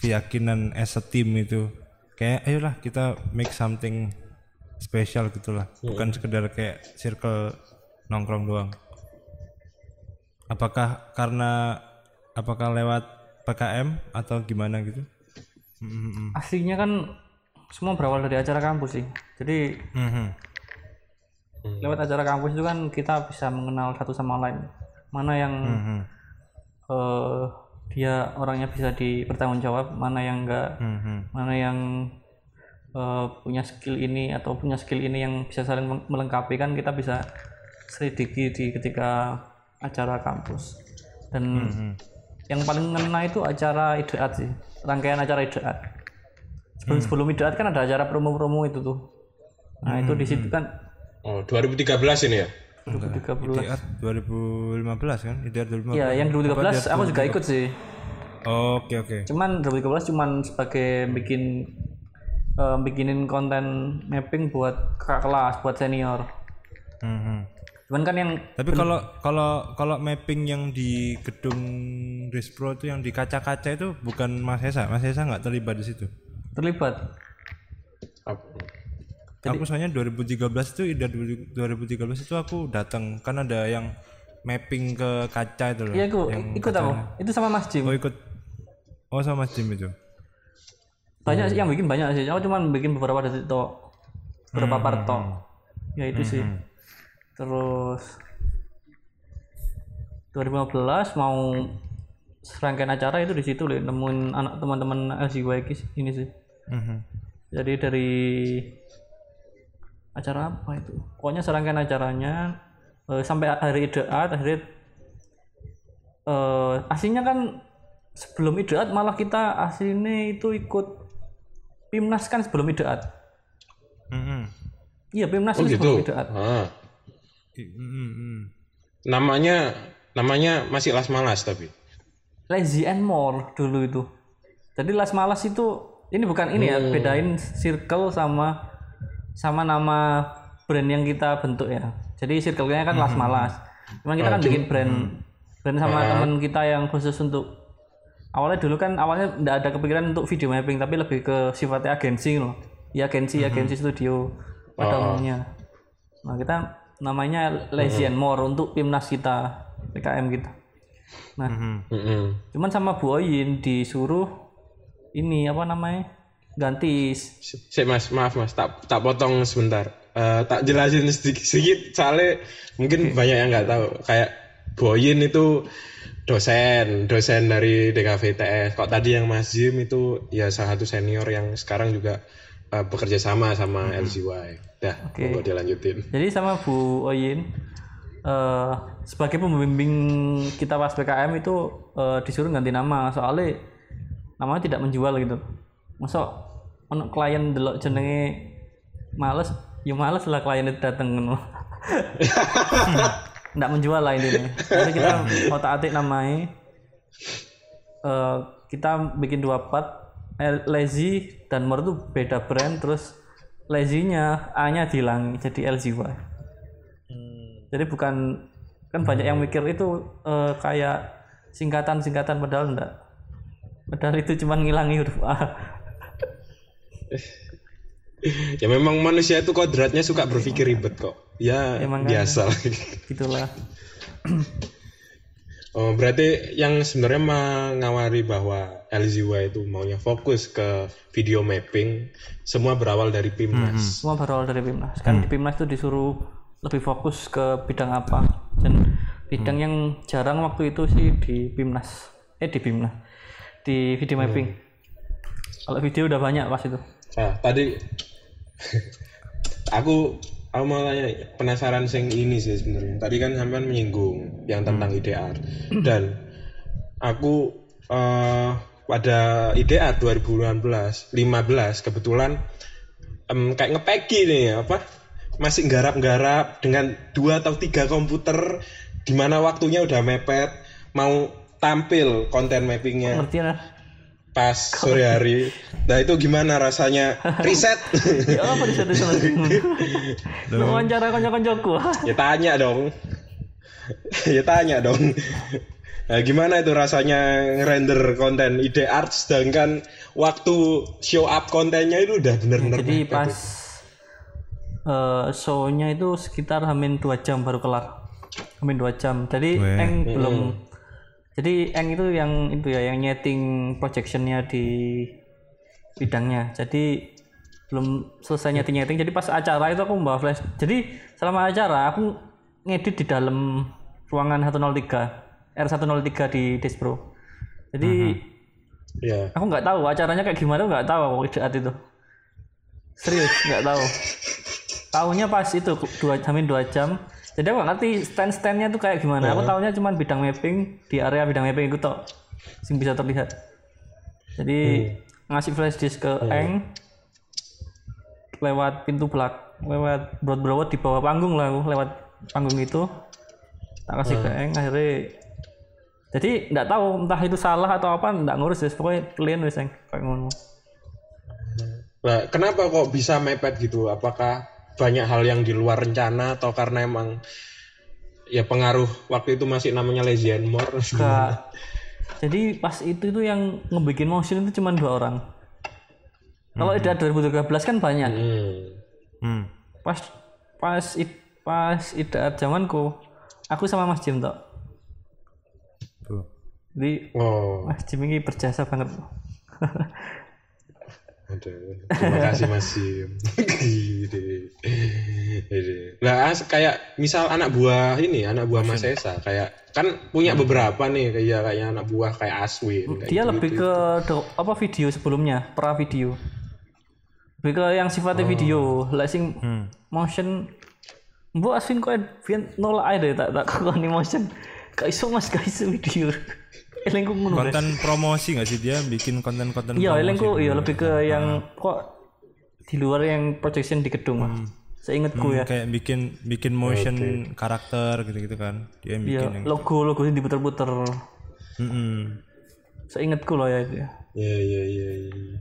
keyakinan as a team itu. Kayak ayolah kita make something special gitulah. Bukan sekedar kayak circle nongkrong doang. Apakah karena apakah lewat PKM atau gimana gitu? Mhm, aslinya kan semua berawal dari acara kampus sih. Jadi mhm. lewat acara kampus itu kan kita bisa mengenal satu sama lain. Mana yang Mhm, eh, dia orangnya bisa dipertanggungjawab mana yang enggak mhm. mana yang eh, punya skill ini atau punya skill ini yang bisa saling melengkapi kan kita bisa selidiki di ketika acara kampus. Dan yang paling ngena itu acara ideat sih rangkaian acara ideat sebelum sebelum ideat kan ada acara promo-promo itu tuh. Nah itu di situ kan Oh, 2013 ini ya? 2013 IDR 2015 kan? IDR 2015 ya yang 2013 aku juga ikut sih. Oke oke. Cuman 2013 cuman sebagai bikin eh, bikinin konten mapping buat kakak kelas buat senior. Mhm. cuman kan yang tapi kalau kalau kalau mapping yang di gedung Rispro itu yang di kaca-kaca itu bukan Mas Esa? Mas Esa nggak terlibat di situ? terlibat. Apa? Aku soalnya 2013 itu IDR 2013 itu aku datang. Kan ada yang mapping ke kaca itu loh iya aku ikut aku. itu sama Mas Jim. Oh ikut. Oh sama Mas Jim itu? Banyak Hmm. sih yang bikin banyak sih. Aku cuman bikin beberapa dari itu beberapa Hmm, part tok. ya itu sih. Terus 2015 mau serangkaian acara itu di situ loh nemuin anak teman-teman LCY ini sih. Mhm. jadi dari acara apa itu pokoknya serangkaian acaranya eh, sampai hari ideat akhirnya eh, aslinya kan sebelum ideat malah kita aslinya itu ikut Pimnas kan sebelum ideat Mhm. iya Pimnas Oh itu sebelum gitu. ideat Ah. Mhm, mhm. Namanya namanya masih Las Malas tapi. Lazy and More dulu itu jadi Las Malas itu ini bukan ini ya bedain circle sama sama nama brand yang kita bentuk ya. Jadi circle-nya kan Las Malas. Cuman kita kan bikin brand brand sama teman kita yang khusus untuk awalnya dulu kan awalnya tidak ada kepikiran untuk video mapping tapi lebih ke sifatnya agensi loh. Ya agensi agensi studio pada umumnya. Nah kita namanya Lazy and More untuk timnas kita PKM kita. Nah cuman sama Bu Oyin disuruh ini apa namanya ganti Sik Mas, maaf Mas, tak tak potong sebentar. Eh, tak jelasin sedikit, sedikit soalnya mungkin banyak yang nggak tahu. Kayak Boyin itu dosen, dosen dari DKVTS. Kok tadi yang Mas Jim itu ya salah satu senior yang sekarang juga eh, bekerja sama sama LCY. Dah, Oke. monggo dilanjutin. jadi sama Bu Oyin eh sebagai pembimbing kita pas PKM itu eh, disuruh ganti nama soalnya namanya tidak menjual gitu masuk ono klien delok jenenge males ya males lah klien itu dateng ngono. Nggak menjual lah ini jadi kita otak atik namanya eh, kita bikin dua part eh, lazy dan more itu beda brand terus lazy-nya A-nya dihilangi jadi LZY jadi bukan kan banyak yang mikir itu eh, kayak singkatan-singkatan padahal enggak padahal itu cuma ngilangi huruf A Ya memang manusia itu kodratnya suka berpikir ribet kok. Ya Emang kan. biasa. gitulah oh, berarti yang sebenarnya mengawari bahwa LZY itu maunya fokus ke video mapping semua berawal dari Pimnas. semua berawal dari Pimnas. Kan di Pimnas itu disuruh lebih fokus ke bidang apa? Dan bidang yang jarang waktu itu sih di Pimnas. Eh di Pimnas. Di video mapping. Kalau video udah banyak pas itu Nah, tadi aku aku mau tanya penasaran sing ini sih sebenarnya. Tadi kan sampean menyinggung yang tentang IDR dan aku eh, pada IDR 2019 15 kebetulan em, kayak ngepeki nih apa masih garap-garap dengan dua atau tiga komputer di mana waktunya udah mepet mau tampil konten mappingnya. Ngerti lah pas sore hari. Nah itu gimana rasanya riset? ya apa di satu sama lu wawancara konco-koncoku ya tanya dong. ya tanya dong. Nah, gimana itu rasanya ngerender konten ide art sedangkan waktu show up kontennya itu udah bener-bener jadi pas itu. eh, show-nya itu sekitar hamin dua jam baru kelar hamin dua jam jadi Weh. Eng belum jadi Eng itu yang itu ya yang nyeting projectionnya di bidangnya. Jadi belum selesai nyeting nyeting jadi pas acara itu aku membawa flash. Jadi selama acara aku ngedit di dalam ruangan 103 R103 di Despro jadi ya aku nggak tahu acaranya kayak gimana nggak tahu aku saat itu. Serius nggak tahu. Tahunya pas itu dua jamin dua jam jadi aku ngerti stand standnya tuh kayak gimana. Aku tahunya cuma bidang mapping di area bidang mapping itu tok sing bisa terlihat. Jadi ngasih flash disk ke Eng lewat pintu belak lewat broad broad di bawah panggung lah aku lewat panggung itu. Tak kasih ke Eng akhirnya jadi nggak tahu entah itu salah atau apa nggak ngurus ya. Pokoknya clean wes Eng kayak ngono. Nah, kenapa kok bisa mepet gitu? Apakah banyak hal yang di luar rencana atau karena emang ya pengaruh waktu itu masih namanya lazy and more? Jadi pas itu itu yang ngebikin motion itu cuma dua orang kalau ada 2013 kan banyak Hmm. Hmm. pas pas it, pas idaat zamanku aku sama Mas Jim tok Tuh. jadi Oh, Mas Jim ini berjasa banget aduh. Terima kasih Mas. Gede. Nah, as- kayak misal anak buah ini, anak buah Mas Esa, kayak kan punya beberapa nih kayak kayak anak buah kayak Aswin. kayak dia gitu. lebih ke do- apa video sebelumnya pra video lebih ke yang sifatnya video lah sing motion Bu Aswin kok nolak aja deh tak tak koni motion gak iso mas gak iso video elengku ngono. Konten promosi nggak sih dia bikin konten-konten iya elengku iya lebih ke yang kok di luar yang projection di gedung Mas. seingatku ya kayak bikin bikin motion karakter gitu-gitu kan dia yang iya bikin yang logo logo ini diputer-puter Mm-mm. seingatku loh ya itu ya Iya iya iya. iya.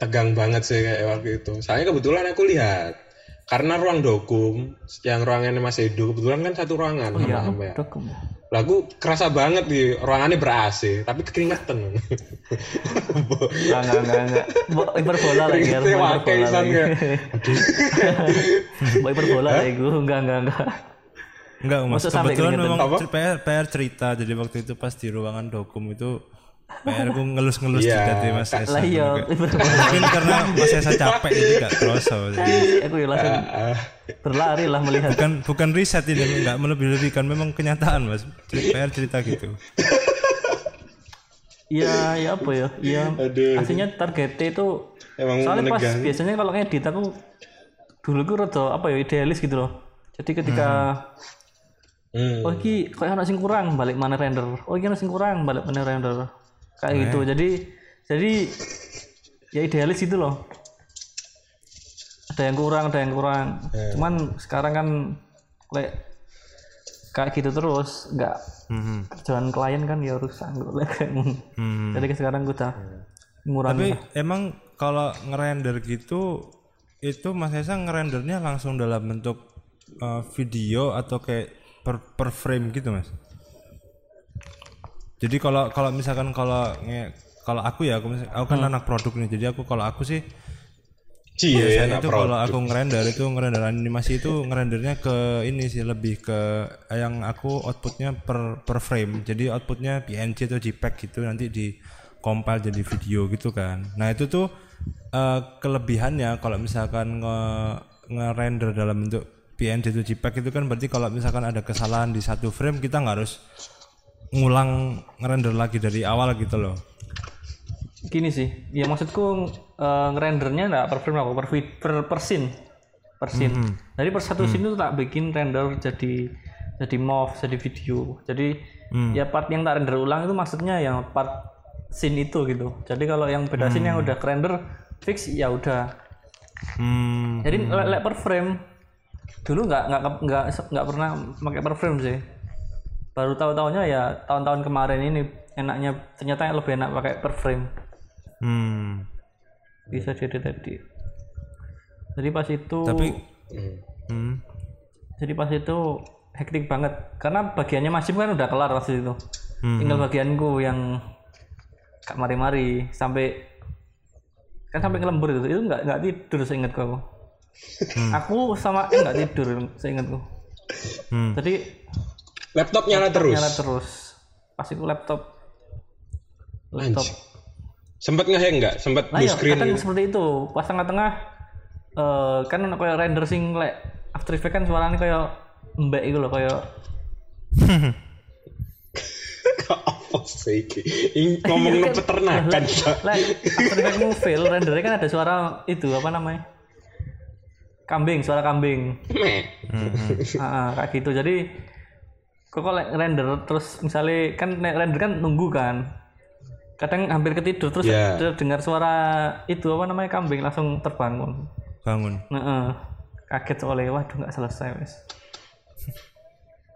Tegang banget sih kayak waktu itu. Saya kebetulan aku lihat karena ruang dokum yang ruangannya Mas Edo kebetulan kan satu ruangan sama iya sama ya. dokum ya. Lagu kerasa banget di ruangannya ber AC tapi keringetan. Enggak, enggak, enggak, enggak. Mbok hiperbola lagi ya. Wakai hiperbola lagi. ya. Mbok hiperbola lagi gue. Enggak, enggak, enggak. Enggak, Mas. Kebetulan memang? PR, PR cerita. Jadi waktu itu pas di ruangan dokum itu PR ku ngelus-ngelus juga di Mas Esa. Lah iya. Mungkin karena Mas Esa capek jadi gak kerasa. Aku ya langsung berlari lah melihat. Bukan bukan riset ini, nggak melebih-lebihkan. Memang kenyataan, Mas. PR cerita gitu. Iya, ya apa ya? Iya. Aslinya targetnya itu Emang soalnya pas menegangkan. biasanya kalau ngedit aku dulu gue rada apa ya idealis gitu loh. Jadi ketika hmm. oh iki kayak anak sing kurang balik mana render. Oh iki ana sing kurang balik mana render. Kayak gitu. Jadi jadi ya idealis gitu loh ada yang kurang ada yang kurang cuman sekarang kan kayak kayak gitu terus nggak Mhm. kerjaan klien kan ya rusak nggak kayak. Mhm. jadi sekarang gue udah ngurangi Tapi emang kalau ngerender gitu itu Mas Esa ngerendernya langsung dalam bentuk eh, video atau kayak per, per frame gitu Mas? Jadi kalau kalau misalkan kalau kalau aku ya aku, aku kan anak produk nih jadi aku kalau aku sih Cie, biasanya enak itu kalau aku ngerender itu ngerender animasi itu ngerendernya ke ini sih lebih ke yang aku outputnya per per frame. Jadi outputnya PNG atau JPEG gitu nanti di compile jadi video gitu kan. Nah itu tuh eh, kelebihannya kalau misalkan nge ngerender dalam bentuk PNG atau JPEG itu kan berarti kalau misalkan ada kesalahan di satu frame kita nggak harus ngulang ngerender lagi dari awal gitu loh. Gini sih ya maksudku eh, ngerendernya nggak per frame aku per, per, per scene. Per scene. Jadi per satu scene itu tak bikin render jadi jadi mov jadi video. Jadi ya part yang tak render ulang itu maksudnya yang part scene itu gitu. Jadi kalau yang beda scene yang udah render fix ya udah. Hmm jadi le- le per frame dulu nggak nggak nggak nggak pernah pakai per frame sih baru tahu-tahunya ya tahun-tahun kemarin ini enaknya ternyata lebih enak pakai per frame hmm. Bisa jadi tadi jadi pas itu tapi Hmm. hmm. Jadi pas itu hektik banget. Karena bagiannya masih kan udah kelar waktu itu. Hmm. tinggal bagianku yang gak mari-mari sampai kan sampai ngelembur itu. Itu nggak nggak tidur seingatku aku. Hmm. aku sama eh nggak tidur seingatku. Hmm. Jadi Laptop nyala terus. nyala terus pas itu laptop laptop Anjing. Sempat ngehang nggak? Sempat Nah blue ya, screen kadang gitu. seperti itu. Pas tengah-tengah eh kan kayak render sing lek After Effects kan suaranya kayak mbak itu loh kayak Apa sih? Ini ngomong no peternakan. Pak. lek After Effects mu fail rendernya kan ada suara itu apa namanya? Kambing, suara kambing. Ah, kayak gitu. Jadi kok kalau render terus misalnya kan render kan nunggu kan. Kadang hampir ketidur terus Ya. ada dengar suara itu apa namanya kambing langsung terbangun. bangun Heeh. Kaget soalnya waduh nggak selesai wes.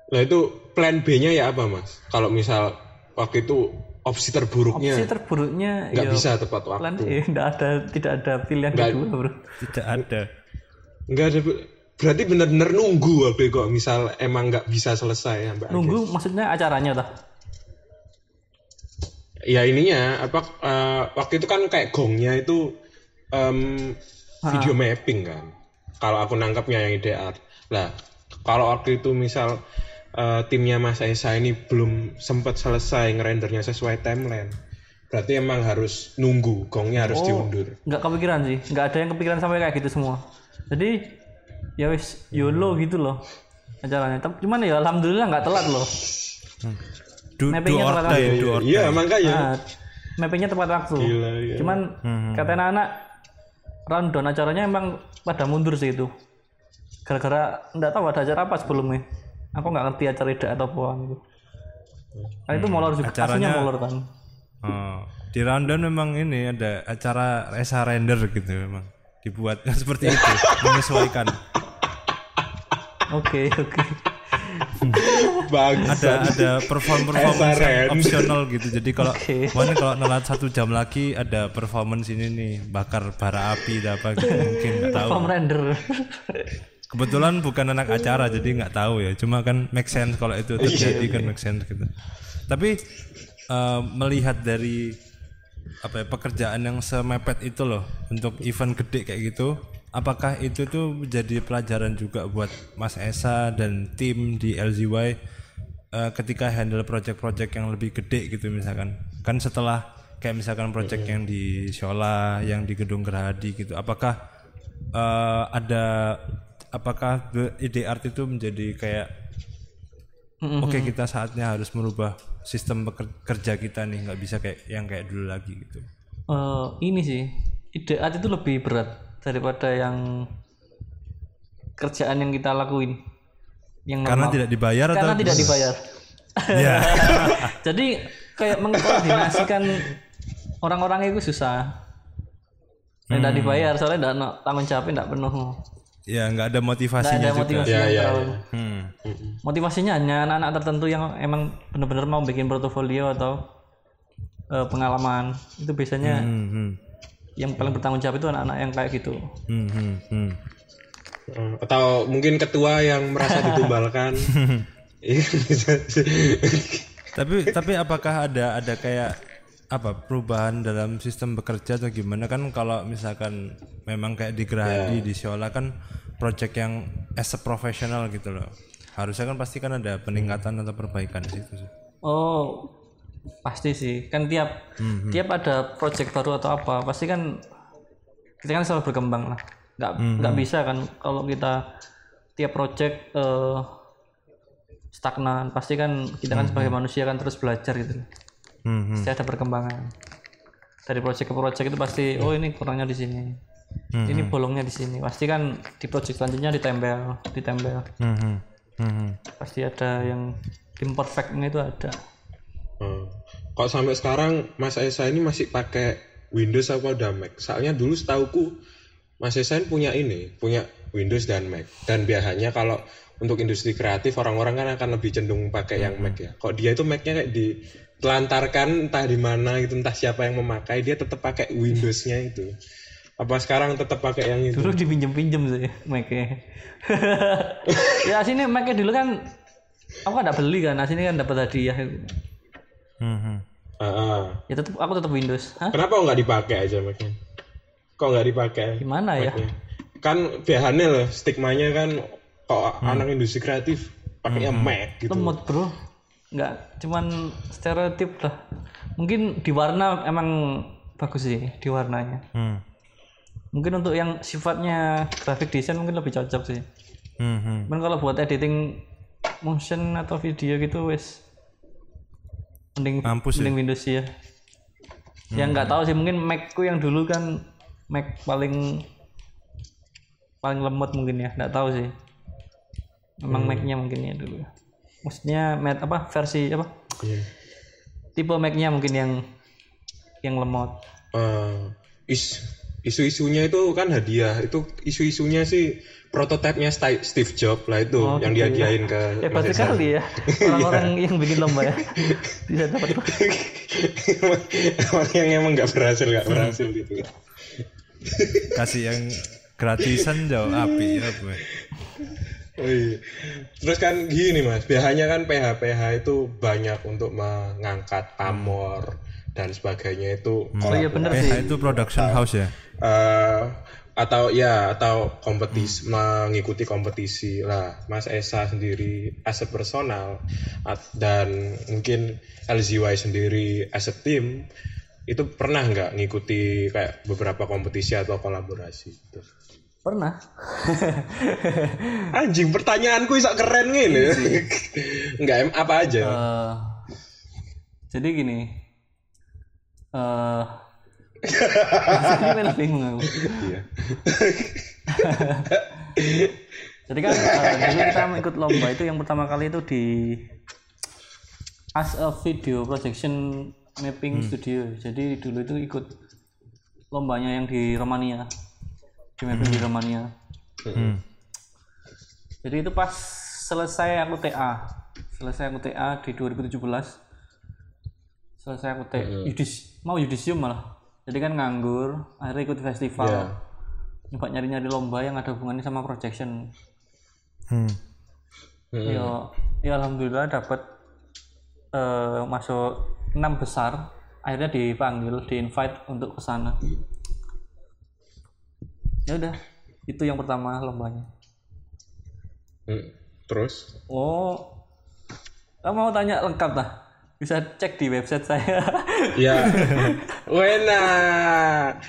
Nah itu plan B-nya ya apa mas? Kalau misal waktu itu opsi terburuknya Opsi terburuknya nggak ya bisa tepat plan waktu. E nggak ada tidak ada pilihan Nggak- kedua bro tidak ada Nggak ada. Berarti bener-bener nunggu waktu itu kok misal emang nggak bisa selesai ya mbak. nunggu maksudnya acaranya tah Ya ininya apa eh, waktu itu kan kayak gongnya itu em, video mapping kan. Kalau aku nangkapnya yang ideal. Lah kalau waktu itu misal eh, timnya Mas Esa ini belum sempat selesai ngerendernya sesuai timeline. Berarti emang harus nunggu gongnya harus diundur. nggak kepikiran sih nggak ada yang kepikiran sampai kayak gitu semua jadi ya wis YOLO gitu loh acaranya. Tapi cuman ya alhamdulillah nggak telat loh. Do, Mappingnya or tepat waktu. Iya die makanya. nah, mappingnya tepat waktu. Gila ya. cuman kata anak-anak rundown acaranya emang pada mundur sih itu. Gara-gara nggak tahu ada acara apa sebelumnya. Aku nggak ngerti acara ide atau apa gitu. Kan itu molor juga Acaranya- molor kan Oh, di rundown memang ini ada acara resa render gitu memang dibuat seperti itu menyesuaikan. Oke oke. Bagus. ada ada perform performance yang render. optional gitu. Jadi kalau Oke. mana kalau nelat satu jam lagi ada performance ini nih bakar bara api apa gitu mungkin nggak tahu. Form render. Kebetulan bukan anak acara jadi nggak tahu ya. Cuma kan make sense kalau itu terjadi kan make sense gitu. Tapi eh, melihat dari apa ya pekerjaan yang semepet itu loh untuk event gede kayak gitu. Apakah itu tuh menjadi pelajaran juga buat Mas Esa dan tim di LZY eh, ketika handle project-project yang lebih gede gitu misalkan? Kan setelah kayak misalkan project yang di Shola yang di Gedung Gerahadi gitu apakah eh, ada apakah ide art itu menjadi kayak oke kita saatnya harus merubah sistem kerja kita nih nggak bisa kayak yang kayak dulu lagi gitu Eh, ini sih ide art itu lebih berat daripada yang kerjaan yang kita lakuin yang karena normal. tidak dibayar atau karena tidak dibayar ya jadi kayak mengkoordinasikan orang-orang itu susah Tidak dibayar soalnya tidak tanggung jawabnya tidak penuh. Ya nggak ada motivasinya ada juga. motivasi Ya, ya, ya. Hmm. Motivasinya hanya anak-anak tertentu yang emang benar-benar mau bikin portofolio atau eh, pengalaman. Itu biasanya Hmm, hmm. yang paling bertanggung jawab itu anak-anak yang kayak gitu. Hmm, hmm, hmm. Eh, Atau mungkin ketua yang merasa ditumbalkan. Tapi tapi apakah ada ada kayak apa perubahan dalam sistem bekerja atau gimana kan kalau misalkan memang kayak di Gerahadi di Siola kan project yang as a professional gitu loh harusnya kan pasti kan ada peningkatan atau perbaikan di situ sih Oh, pasti sih. Kan tiap tiap ada project baru atau apa, pasti kan kita kan selalu berkembang lah. Nggak nggak bisa kan kalau kita tiap project eh, stagnan. Pasti kan kita kan sebagai manusia kan terus belajar gitu. hmm, hmm. Pasti ada perkembangan. Dari project ke project itu pasti oh ini kurangnya di sini. Ini bolongnya di sini. Pasti kan di project selanjutnya ditempel, ditempel. Hmm, hmm. Hmm, hmm. Pasti ada yang imperfectnya itu ada. Hmm. Kok sampai sekarang Mas Esa ini masih pakai Windows apa udah Mac? Soalnya dulu setauku Mas Esa ini punya ini, punya Windows dan Mac. Dan biasanya kalau untuk industri kreatif orang-orang kan akan lebih cenderung pakai yang Mac ya. Kok dia itu Mac-nya kayak ditelantarkan entah di mana gitu, entah siapa yang memakai, dia tetap pakai Windows-nya itu. Apa sekarang tetap pakai yang itu? dulu dipinjem-pinjem sih Mac-nya ya sini Mac-nya dulu kan aku kan nggak beli kan nah sini kan dapat hadiah Hmm, hmm. Ah, ah. ya tetap aku tetap Windows Hah? Kenapa kok nggak dipakai aja Mac-nya? Kok nggak dipakai? gimana ya? Kan biasanya loh stigmanya kan kok anak industri kreatif pakainya Mac gitu. lemot bro nggak cuman stereotip lah mungkin di warna emang bagus sih di warnanya Hmm. Mungkin untuk yang sifatnya graphic design mungkin lebih cocok sih. Hmm, hmm. kalau buat editing motion atau video gitu wes. Mending Mampus ya. mending Windows sih ya. Yang nggak tahu sih mungkin Mac ku yang dulu kan Mac paling paling lemot mungkin ya. Nggak tahu sih. Memang Mac-nya mungkin ya dulu. Maksudnya Mac apa versi apa? Iya. tipe Mac-nya mungkin yang yang lemot. Eh, is isu-isunya itu kan hadiah. Itu isu-isunya sih prototipenya Sti- Steve Jobs lah itu Oh, yang gitu ya. dihadiahin ke hebat Mas Esa. sekali ya orang-orang yang bikin lomba ya bisa dapat Emang yang emang nggak berhasil nggak berhasil gitu. kasih yang gratisan jauh api ya gue Oh iya. Terus kan gini mas, biasanya kan PH-PH itu banyak untuk mengangkat pamor dan sebagainya itu oh iya bener sih. PH itu production house ya? Eh atau ya atau kompetisi mengikuti kompetisi lah. Mas Esa sendiri as a personal at- dan mungkin LZY sendiri as a team itu pernah nggak ngikuti kayak beberapa kompetisi atau kolaborasi gitu? pernah. Anjing pertanyaanku isak keren gini nggak em apa aja? Eh, jadi gini eh ini malah bingung aku Iya. jadi kan eh, dulu kita ikut lomba itu yang pertama kali itu di as a video projection mapping studio jadi dulu itu ikut lombanya yang di Romania di mapping di Romania Hmm. Jadi itu pas selesai aku TA, selesai aku TA di 2017. Selesai aku TA, yudis, mau yudisium malah. Jadi kan nganggur, akhirnya ikut festival. Iya. Nyoba nyari-nyari lomba yang ada hubungannya sama projection. Hmm. Ya, ya alhamdulillah dapat eh, masuk enam besar. Akhirnya dipanggil, di invite untuk ke sana. Ya udah, itu yang pertama lombanya. Hmm. terus Oh, kamu mau tanya lengkap lah? Bisa cek di website saya. ya wena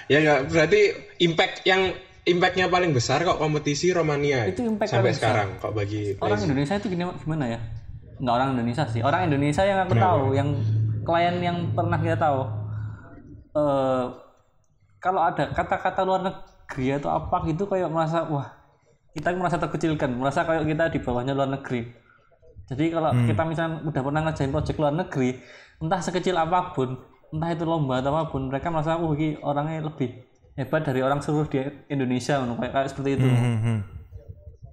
ya nggak berarti impact yang impactnya paling besar kok kompetisi Romania Itu impact sampai paling besar. sekarang kok bagi orang Indonesia itu gini- gimana ya? Nggak orang Indonesia sih. Orang Indonesia yang aku tahu, yang klien yang pernah kita tahu. eh kalau ada kata-kata luar negeri atau apa gitu kayak merasa wah kita merasa terkecilkan, merasa kayak kita di bawahnya luar negeri. Jadi kalau kita misalnya udah pernah ngerjain project luar negeri, entah sekecil apa pun, entah itu lomba atau apa pun, mereka merasa oh ini orangnya lebih hebat dari orang seluruh di Indonesia kayak, kayak seperti itu. Hmm, hmm.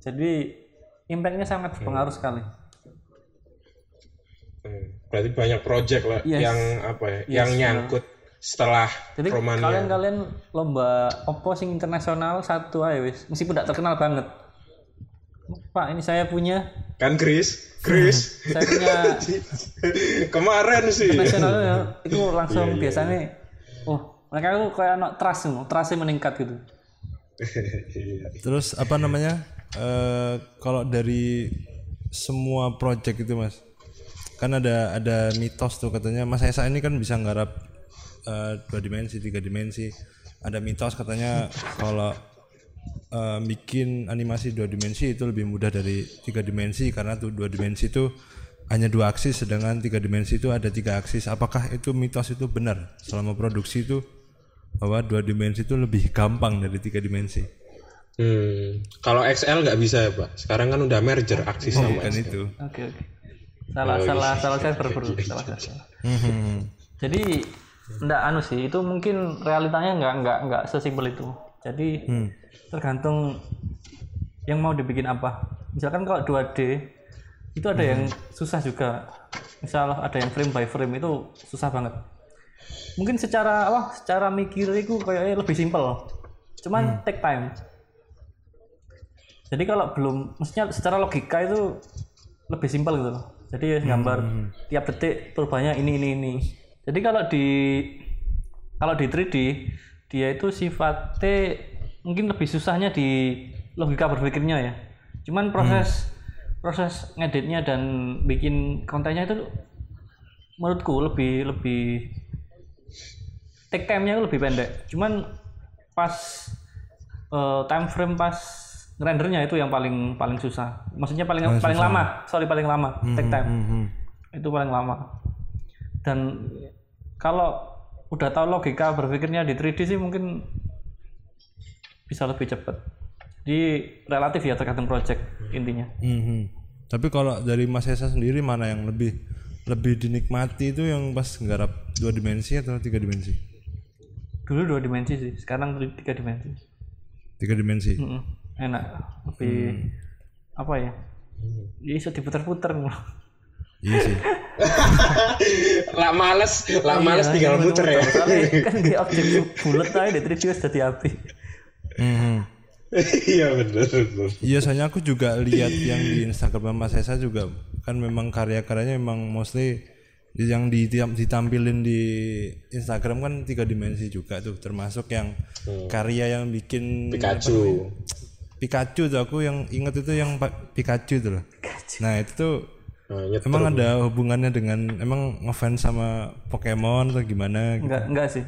jadi impactnya sangat berpengaruh sekali. Hmm, Berarti banyak project lah Yes. yang apa ya, Yes, yang nyangkut setelah jadi Romania. kalian-kalian lomba opo sing internasional satu aja wis. Meskipun tidak terkenal banget Pak ini saya punya Kan Chris, Chris. saya punya Kemarin sih. nasional ya itu Iya, langsung biasanya oh mereka tuh kayak no, trust no, trustnya meningkat gitu Iya. Terus apa namanya? eh kalau dari semua project itu mas, kan ada ada mitos tuh katanya Mas Esa ini kan bisa nggarap eh, dua dimensi, tiga dimensi. Ada mitos katanya kalau eh, bikin animasi dua dimensi itu lebih mudah dari tiga dimensi karena tuh dua dimensi itu hanya dua aksis, sedangkan tiga dimensi itu ada tiga aksis. Apakah itu mitos itu benar selama produksi itu bahwa dua dimensi itu lebih gampang dari tiga dimensi? Hmm, kalau XL nggak bisa ya pak. Sekarang kan udah merger aksis sama Bukan XL. itu. oke oke salah salah salah saya berburu salah salah. Hmm, jadi enggak anu sih itu mungkin realitanya enggak enggak enggak sesimpel itu jadi tergantung yang mau dibikin apa. Misalkan kalau 2D itu ada yang susah juga. Misal ada yang frame by frame itu susah banget. Mungkin secara wah secara mikir itu kayaknya lebih simpel. Cuman take time. Jadi kalau belum maksudnya secara logika itu lebih simpel gitu loh. Jadi ya gambar tiap detik perubahannya ini ini ini. Jadi kalau di kalau di 3D dia itu sifatnya mungkin lebih susahnya di logika berpikirnya ya. Cuman proses proses ngeditnya dan bikin kontennya itu menurutku lebih lebih take time-nya lebih pendek. Cuman pas eh, time frame pas rendernya itu yang paling paling susah. Maksudnya paling paling, lama. Sorry paling lama. Take time. hmm, itu paling lama. Dan kalau udah tahu logika berpikirnya di 3D sih mungkin bisa lebih cepat jadi relatif ya tergantung project intinya hmm, hmm. Tapi kalau dari Mas Esa sendiri mana yang lebih lebih dinikmati itu yang pas nggarap dua dimensi atau tiga dimensi? dulu dua dimensi sih sekarang tiga dimensi Tiga dimensi. Mm-mm. enak lebih apa ya ya bisa diputer-puter Iya sih. Lah males, lah males Iya, tinggal iya, muter ya. kan di objek bulat aja di 3D sudah diapi Hmm, hmm. Iya benar benar. Iya, soalnya aku juga lihat yang di Instagram Mas Esa juga kan memang karya-karyanya memang mostly yang ditampilin di Instagram kan tiga dimensi juga tuh termasuk yang karya yang bikin Pikachu. Pikachu tuh aku yang inget itu yang Pikachu tuh loh. Nah itu tuh Nah, nyetir. emang ada hubungannya dengan emang ngefans sama Pokemon atau gimana? Gitu. enggak enggak sih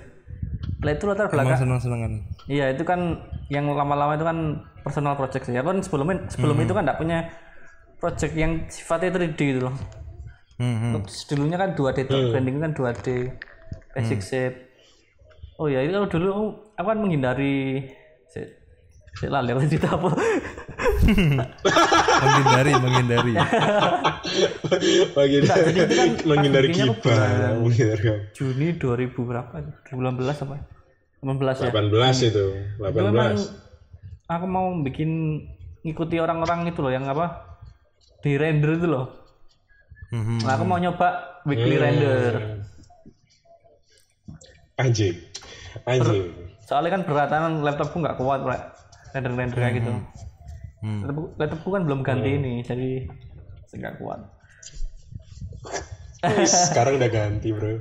lah itu latar Emang belakang senang-senangan. Iya itu kan yang lama-lama itu kan personal project sih. Ya kan sebelumnya sebelum itu kan enggak punya project yang sifatnya 3D gitu loh. Hmm, hmm. Dulunya kan 2D tuh, branding kan 2D, basic shape. Oh ya itu dulu aku kan menghindari si, si lali apa cerita apa? menghindari, menghindari. Menghindari, jadi itu kan menghindari pas bikinnya kiba, bulan- menghindari apa? Juni 2000 berapa? 2018 apa? 18 ya. 18 itu, Itu memang 18. aku mau bikin ngikuti orang-orang itu loh yang apa di render itu loh. Mhm. Nah, aku mau nyoba weekly Hmm. render. Anjing. Anjing. Soalnya kan beratan laptopku nggak kuat, Pak. Render-render kayak gitu. Hmm. Laptopku, laptopku kan belum ganti ini, jadi nggak kuat. Sekarang udah ganti, Bro.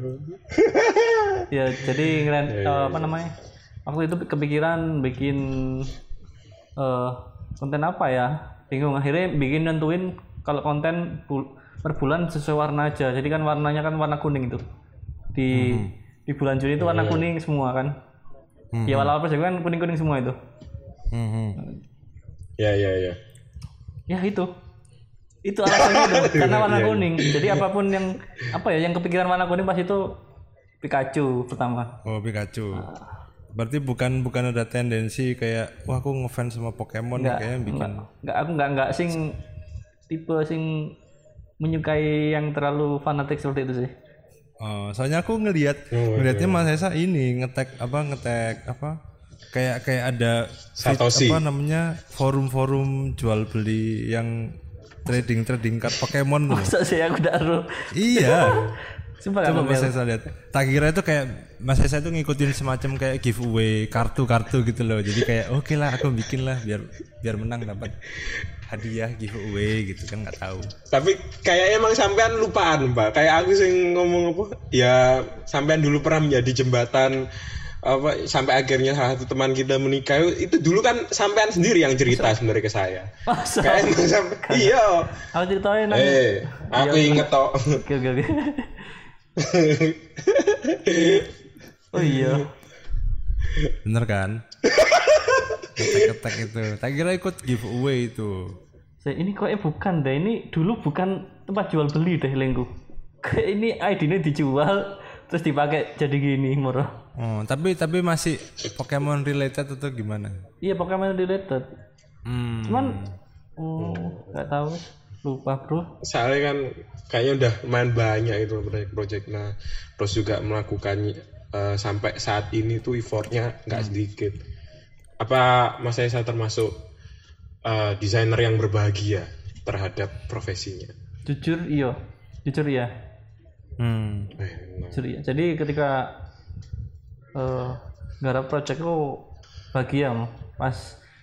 Ya, jadi ngeren, Iya, eh, apa namanya? Waktu itu kepikiran bikin eh konten apa ya? Bingung akhirnya bikin nentuin kalau konten bul- per bulan sesuai warna aja. Jadi kan warnanya kan warna kuning itu. Di Hmm. di bulan Juni itu warna kuning semua kan. Ya awal-awal kan kuning-kuning semua itu. Hmm, hmm. Ya, ya, ya. Ya itu. Itu alasannya itu karena warna kuning. Jadi apa pun yang apa ya yang kepikiran warna kuning pas itu Pikachu pertama. Oh Pikachu. Berarti bukan bukan ada tendensi kayak wah aku ngefans sama Pokemon Enggak, kayaknya bikin. enggak, enggak aku enggak enggak sing tipe sing menyukai yang terlalu fanatik seperti itu sih. Oh, soalnya aku ngelihat ngelihatnya Mas Esa ini ngetek apa ngetek apa kayak kayak ada Satoshi. apa namanya forum-forum jual beli yang trading trading card Pokemon tuh. Masa sih aku udah taruh. iya. Sumpah Coba. Mas Esa lihat. Tak kira itu kayak Mas Esa itu ngikutin semacam kayak giveaway kartu-kartu gitu loh. Jadi kayak oke lah aku bikin lah biar biar menang dapat hadiah giveaway gitu kan nggak tahu. Tapi kayak emang sampean lupaan, Pak. Kayak aku sing ngomong apa? Ya sampean dulu pernah menjadi jembatan apa sampai akhirnya salah satu teman kita menikah itu dulu kan sampean sendiri yang cerita sebenarnya ke saya. Masa? Kayak emang sampai iya. Aku ceritain. Eh, aku inget toh. Oke oke oke. Oh iya. Bener kan? Ketek-ketek itu. Tak kira ikut giveaway itu. Saya ini kok bukan deh. Ini dulu bukan tempat jual beli deh lengku. Kayak ini ID-nya dijual terus dipakai jadi gini murah. Oh, tapi tapi masih Pokemon related atau gimana? Iya Pokemon related. Hmm. Cuman oh nggak tahu lupa bro. Soalnya kan kayaknya udah main banyak itu proyek-proyek nah terus juga melakukan eh, sampai saat ini tuh effortnya nggak sedikit. Apa Mas Esa termasuk eh, desainer yang berbahagia terhadap profesinya? Jujur iya. Jujur iya. Hmm. Eh, nah. Jujur iya. Jadi ketika eh garap project itu bahagia pas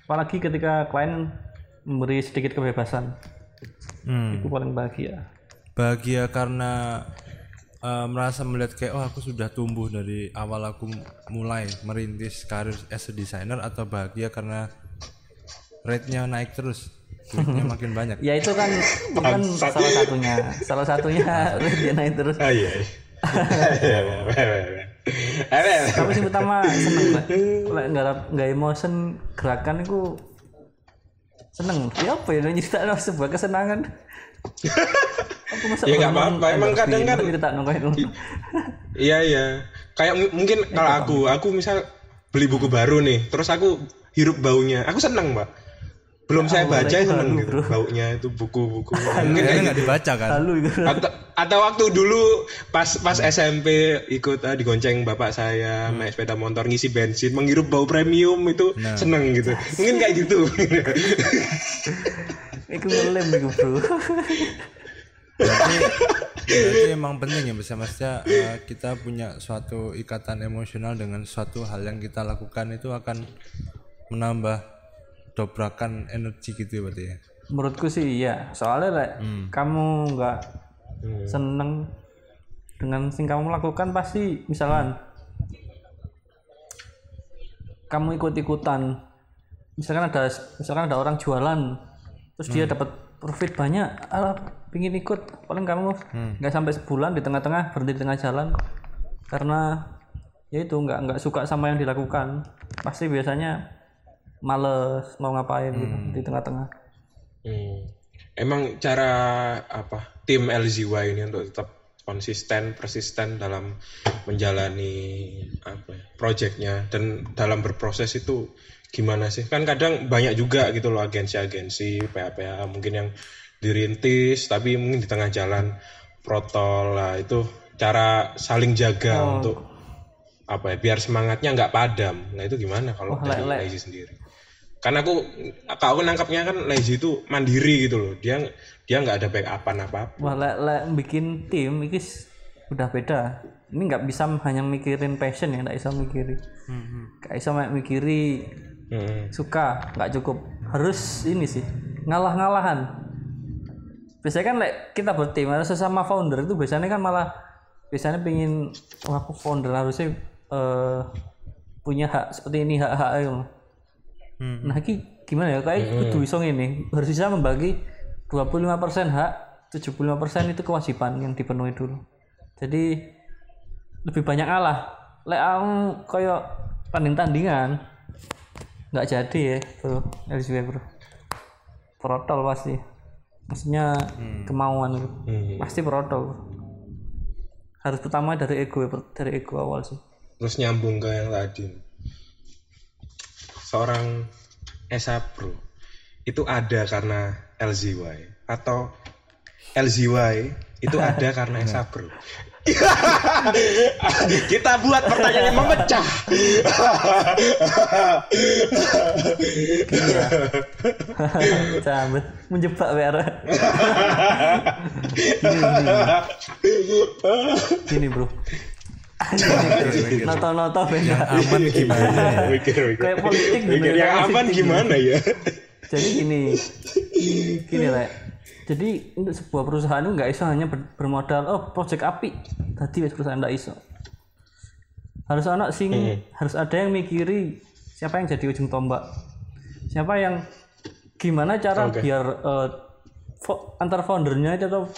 apalagi ketika klien memberi sedikit kebebasan Hmm. itu paling bahagia Bahagia karena eh, merasa melihat kayak oh aku sudah tumbuh dari awal aku mulai merintis karir as a designer atau bahagia karena rate-nya naik terus. Duitnya makin banyak. ya itu kan itu kan salah satunya salah satunya dia naik terus Ah iya. tapi sing utama seneng lah lek nggak nggak emotion gerakan itu seneng. Ya apa ya nyeritain sebuah kesenangan? Aku masa Ya, nggak apa-apa. Emang kadang kan- cerita Iya iya. Kayak mungkin kalau aku, aku misal beli buku baru nih, terus aku hirup baunya, aku seneng mbak. Belum saya baca itu seneng gitu, baunya itu buku-buku. Mungkin Kayaknya kayak nggak dibaca kan? lalu itu atau, atau waktu dulu pas pas SMP ikut ah, digonceng bapak saya naik sepeda motor ngisi bensin menghirup bau premium itu seneng gitu. Mungkin kayak gitu. Itu ngelem itu bro. Berarti, berarti emang penting ya bisa maksudnya eh, kita punya suatu ikatan emosional dengan suatu hal yang kita lakukan itu akan menambah dobrakan energi gitu ya berarti ya. menurutku sih iya. Soalnya lek kamu nggak seneng dengan sing kamu lakukan pasti misalkan kamu ikut-ikutan misalkan ada misalkan ada orang jualan terus dia dapat profit banyak alah pingin ikut paling kamu nggak sampai sebulan di tengah-tengah berhenti di tengah jalan. Karena ya itu nggak nggak suka sama yang dilakukan. Pasti biasanya males mau ngapain gitu di tengah-tengah Hmm. Emang cara apa tim LZY ini untuk tetap konsisten, persisten dalam menjalani apa ya, projectnya dan dalam berproses itu gimana sih? Kan kadang banyak juga gitu loh agensi-agensi, PA-PA mungkin yang dirintis tapi mungkin di tengah jalan protol lah itu cara saling jaga untuk apa ya biar semangatnya nggak padam. Nah itu gimana kalau dari lek- lek. Lazy sendiri? Karena aku kalau aku nangkapnya kan Lazy itu mandiri gitu loh. Dia dia nggak ada backupan apa apa. Wah, lek, lek bikin tim ini s- udah beda. Ini nggak bisa hanya mikirin passion ya, nggak bisa mikiri. Nggak bisa mek mikiri Hmm. suka, nggak cukup. Harus ini sih ngalah-ngalahan. Biasanya kan lek kita bertim ada sesama founder itu biasanya kan malah biasanya pingin wah aku founder harusnya eh, punya hak seperti ini hak-hak yang Nah, ini gimana ya? Kayak kudu iso ini harus bisa membagi 25% hak, 75% itu kewajiban yang dipenuhi dulu. Jadi lebih banyak ngalah. Lek aku koyo tanding-tandingan nggak jadi ya, Bro. LSW, Bro. Protol pasti. Maksudnya kemauan gitu. Hmm. Pasti protol. Harus pertama dari ego ya, dari ego awal sih. Terus nyambung ke yang tadi. Seorang Esa Bro itu ada karena LZY atau LZY itu ada karena Esa Bro. Kita buat pertanyaan yang memecah. Cabut, menjebak biar. Gini bro. Noto-noto beda. aman gimana ya Mikir, mikir. Kayak politik gitu Mikir ya, yang aman politik gimana ya? Jadi gini, gini lah. Jadi untuk sebuah perusahaan itu nggak iso hanya ber- bermodal oh project api. Tadi wes perusahaan nggak iso. Harus anak sing harus ada yang mikiri siapa yang jadi ujung tombak. Siapa yang gimana cara Oke. biar fo- antar foundernya itu atau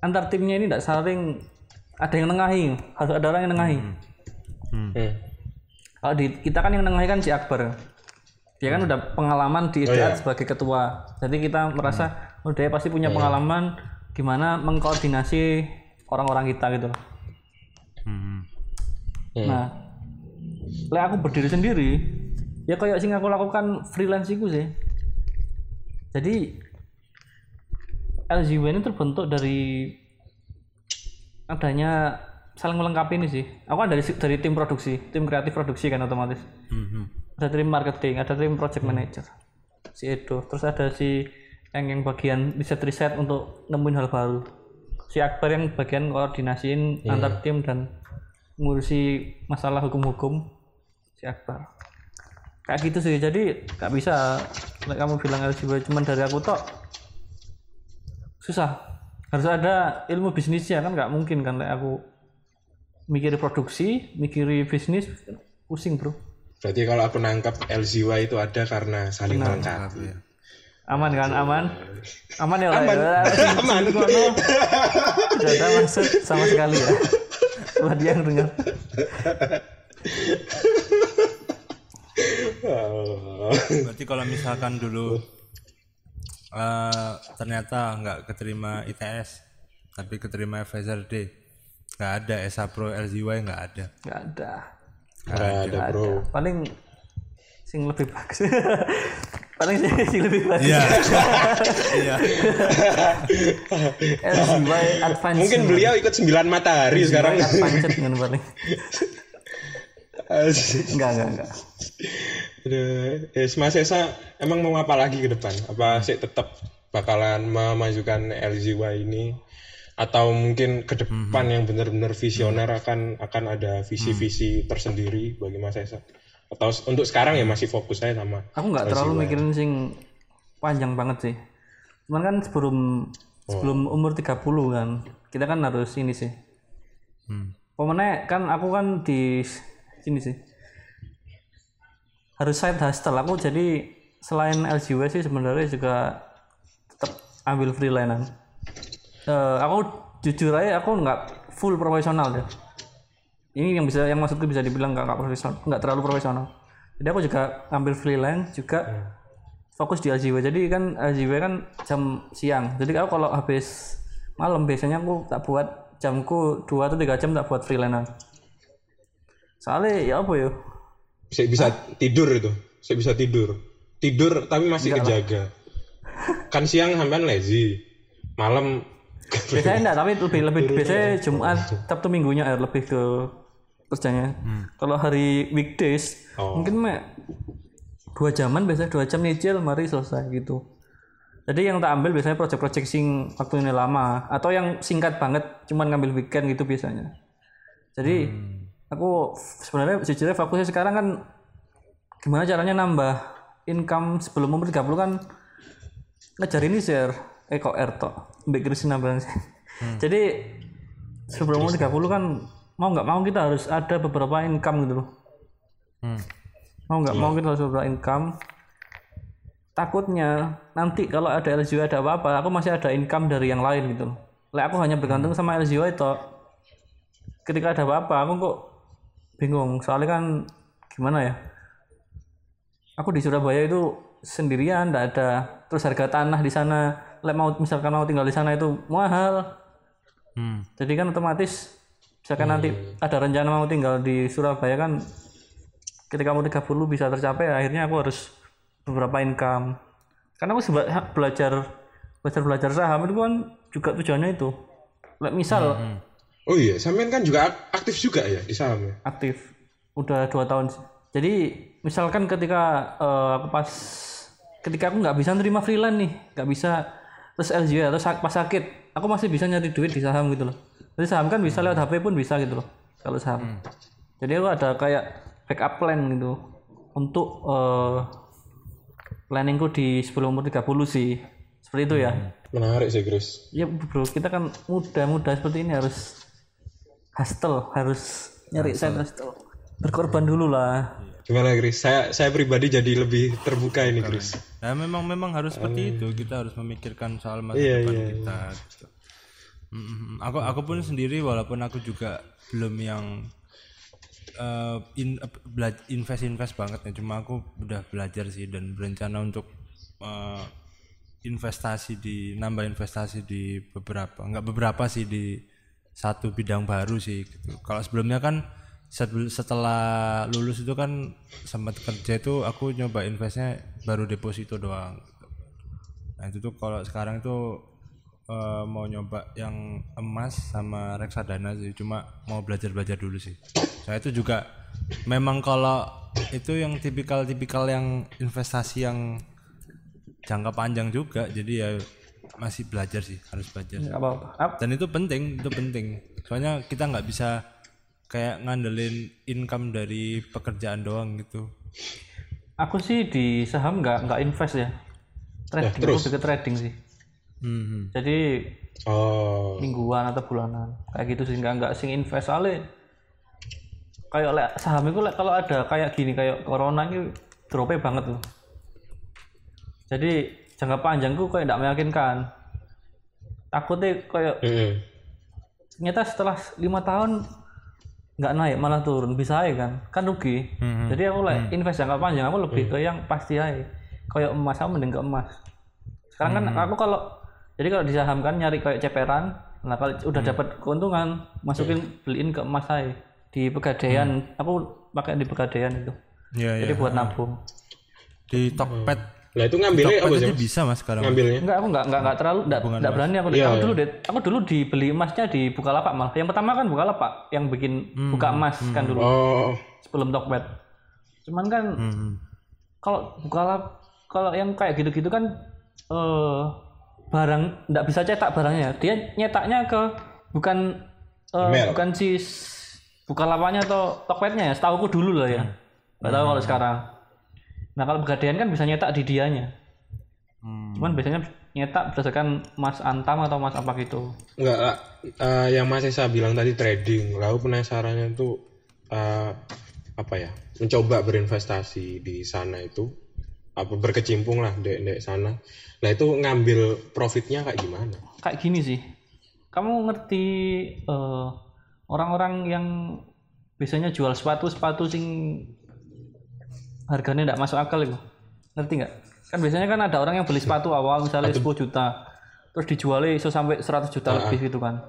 antar timnya ini tidak saling ada yang nengahi, harus ada orang yang nengahi. Hmm. Kalau di kita kan yang nengahi kan si Akbar. Dia kan udah pengalaman di Oh, iya. sebagai ketua. Jadi kita merasa oh dia pasti punya pengalaman gimana mengkoordinasi orang-orang kita gitu. Hmm. Hmm. Nah, lek aku berdiri sendiri, ya kayak sing aku lakukan freelance itu sih. Jadi LGW ini terbentuk dari adanya saling melengkapi ini sih. Aku kan dari dari tim produksi, tim kreatif produksi kan otomatis. Hmm. Ada tim marketing, ada tim project manager. Si Edo, terus ada si yang yang bagian riset riset untuk nemuin hal baru. Si Akbar yang bagian koordinasiin antar tim dan ngurusi masalah hukum-hukum si Akbar. Kayak gitu sih. Jadi nggak bisa kamu bilang LGW cuman dari aku tok susah. Harus ada ilmu bisnisnya kan nggak mungkin kan aku mikiri produksi, mikiri bisnis pusing bro. Berarti kalau aku nangkap LZY itu ada karena saling melengkapi. Tapi ya. Aman kan? Aman? Aman ya? Aman. Aman. Tidak ada maksud sama sekali ya. Buat dia yang dengar. Oh. Berarti kalau misalkan dulu eh, ternyata nggak keterima ITS, tapi keterima FSRD, nggak ada SA Pro LZY nggak ada. Nggak ada. Nggak ada bro. Paling sing lebih bagus. Paling sing, sing lebih bagus. Iya, iya. LGY Advance. Mungkin beliau ikut sembilan matahari sekarang. Advance dengan paling. Enggak, enggak, enggak. Aduh, eh, Mas Esa emang mau apa lagi ke depan? Apa sih tetap bakalan memajukan LZY ini? Atau mungkin ke depan yang benar-benar visioner akan akan ada visi-visi tersendiri bagi Mas Esa? Atau untuk sekarang ya masih fokus saya sama Aku nggak terlalu mikirin sing panjang banget sih. Cuman kan sebelum sebelum umur 30 kan, kita kan harus ini sih. Hmm. Pemenang kan aku kan di sini sih. Harus side hustle aku jadi selain LGW sih sebenarnya juga tetap ambil freelance. Eh, aku jujur aja aku nggak full profesional ya. Ini yang bisa yang maksudku bisa dibilang nggak profesional, nggak terlalu profesional. Jadi aku juga ambil freelance juga fokus di LGW. Jadi kan LGW kan jam siang. Jadi aku kalau habis malam biasanya aku tak buat jamku 2 atau 3 jam tak buat freelance. Soalnya ya apa ya? saya bisa tidur itu saya bisa tidur tidur tapi masih kejaga kan siang sampean lazy malam Biasanya enggak, tapi lebih lebih biasanya Jumat, Sabtu minggunya eh, lebih ke kerjanya. Kalau hari weekdays Oh. mungkin mah dua jaman biasanya dua jam nyicil mari selesai gitu. Jadi yang tak ambil biasanya project-project sing waktunya lama atau yang singkat banget cuman ngambil weekend gitu biasanya. Jadi aku sebenarnya sejujurnya fokusnya sekarang kan gimana caranya nambah income sebelum umur 30 kan ngejar ini share eh kok R tok Mbak bilang sih. Jadi sebelum umur 30 kan mau nggak mau kita harus ada beberapa income gitu loh. Hmm. Mau nggak mau kita harus beberapa income. Takutnya nanti kalau ada LGW ada apa-apa, aku masih ada income dari yang lain gitu loh. Lek aku hanya bergantung sama LGW itu ketika ada apa-apa aku kok bingung. Soalnya kan gimana ya? Aku di Surabaya itu sendirian tidak ada. Terus harga tanah di sana lek mau misalkan mau tinggal di sana itu mahal. Hmm. jadi kan otomatis misalkan nanti ada rencana mau tinggal di Surabaya kan ketika mau 30 bisa tercapai akhirnya aku harus beberapa income. Karena aku seba- belajar belajar belajar saham itu kan juga tujuannya itu. Lek misal Oh iya, sampean kan juga ak- aktif juga ya di saham ya? aktif. Udah dua tahun sih. jadi misalkan ketika eh, aku pas ketika aku nggak bisa nerima freelance nih nggak bisa terus LJ terus sak- pas sakit aku masih bisa nyari duit di saham gitu loh. Jadi saham kan bisa lewat HP pun bisa gitu loh kalau saham. Jadi aku ada kayak backup plan gitu untuk eh, planningku di sebelum umur 30 sih. Seperti itu ya. Menarik sih, Chris. ya bro kita kan muda-muda seperti ini harus hustle harus nyari side hustle berkorban dulu lah Gimana, Chris? Saya saya pribadi jadi lebih terbuka ini, Chris. Nah, memang memang harus seperti itu. Kita harus memikirkan soal masa Iya, depan iya, kita. gitu. Mm, Aku aku pun sendiri walaupun aku juga belum yang eh, in, bela- invest invest banget ya. Cuma aku udah belajar sih dan berencana untuk eh, investasi di nambah investasi di beberapa nggak beberapa sih di satu bidang baru sih gitu. Kalau sebelumnya kan setelah lulus itu kan sempat kerja itu aku nyoba investnya baru deposito doang. Nah itu tuh kalau sekarang itu eh, mau nyoba yang emas sama reksadana sih, cuma mau belajar-belajar dulu sih. Saya itu juga memang kalau itu yang tipikal-tipikal yang investasi yang jangka panjang juga, jadi ya masih belajar sih, harus belajar. nggak apa-apa Ap- Dan itu penting, itu penting. Soalnya kita nggak bisa kayak ngandelin income dari pekerjaan doang gitu. aku sih di saham nggak nggak invest ya trading terus? aku juga trading sih Hmm. jadi Oh, mingguan atau bulanan kayak gitu sih nggak nggak sing invest soalnya kayak lek saham itu lek kalau ada kayak gini kayak corona ini dropnya banget tuh jadi jangka panjangku kayak tidak meyakinkan. Takutnya kayak mm-mm. ternyata setelah lima tahun nggak naik malah turun. Bisa aja kan? Kan rugi. Jadi aku like invest jangka panjang aku lebih ke yang pasti aja. Kayak emas aku mending ke emas. Sekarang kan aku kalau jadi kalau di saham kan nyari kayak ceperan nah kalau udah dapat keuntungan masukin beliin ke emas aja. Di pegadaian aku pakai di pegadaian itu. Iya, jadi iya. buat nabung. Di Tokped. Lah itu ngambilnya apa sih? Mas? bisa Mas sekarang. Ngambilnya. enggak aku enggak enggak, enggak terlalu enggak, enggak berani aku Iya, aku iya. dulu deh aku dulu dibeli emasnya di Bukalapak malah yang pertama kan Bukalapak yang bikin buka emas kan dulu Oh, sebelum Tokped. Cuman kan Hmm. kalau Bukalapak kalau yang kayak gitu-gitu kan eh barang nggak bisa cetak barangnya. Dia nyetaknya ke bukan eh, Email. bukan si Bukalapaknya atau Tokpednya ya. Setahu aku dulu lah ya. Nggak tahu kalau sekarang. Nah kalau pegadaian kan bisa nyetak di dianya. Hmm. Cuman biasanya nyetak berdasarkan Mas Antam atau Mas apa gitu. enggak lah. Eh, yang Mas Esa bilang tadi trading. Lalu penasarannya itu eh, apa ya? Mencoba berinvestasi di sana itu apa berkecimpung lah di, di sana. Nah itu ngambil profitnya kayak gimana? kayak gini sih. Kamu ngerti eh, orang-orang yang biasanya jual sepatu-sepatu sing harganya tidak masuk akal itu. Ngerti nggak? Kan biasanya kan ada orang yang beli sepatu awal misalnya 10 juta. Terus dijualnya iso sampai 100 juta lebih gitu kan.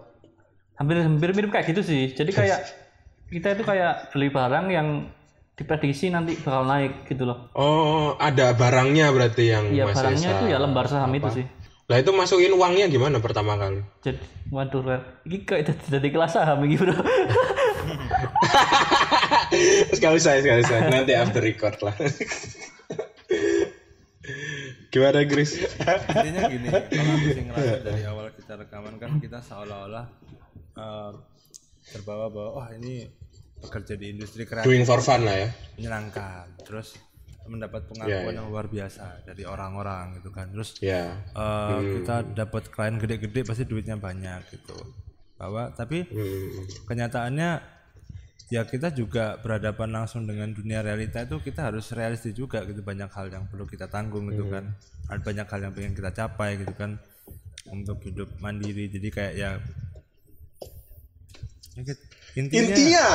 Hampir hampir mirip kayak gitu sih. Jadi kayak kita itu kayak beli barang yang diprediksi nanti bakal naik gitu loh. Oh, ada barangnya berarti yang Iya barangnya itu ya lembar saham itu sih. Lah itu masukin uangnya gimana pertama kali? Jadi waduh. Ini kayak jadi kelas saham bro. sekali saya sekali saya nanti after record lah. gimana Gris? Intinya gini, kalau aku sih ngerasa dari awal kita rekaman kan kita seolah-olah eh, terbawa bahwa oh ini bekerja di industri kreatif Doing for fun lah ya. menyenangkan. Terus mendapat pengakuan yang luar biasa dari orang-orang gitu kan. Terus Ya. eh, kita dapat klien gede-gede pasti duitnya banyak gitu. Bahwa tapi Hmm. kenyataannya ya kita juga berhadapan langsung dengan dunia realita itu kita harus realistis juga gitu banyak hal yang perlu kita tanggung gitu kan. Ada banyak hal yang pengen kita capai gitu kan untuk hidup mandiri. Jadi kayak ya, ya intinya, Intinya.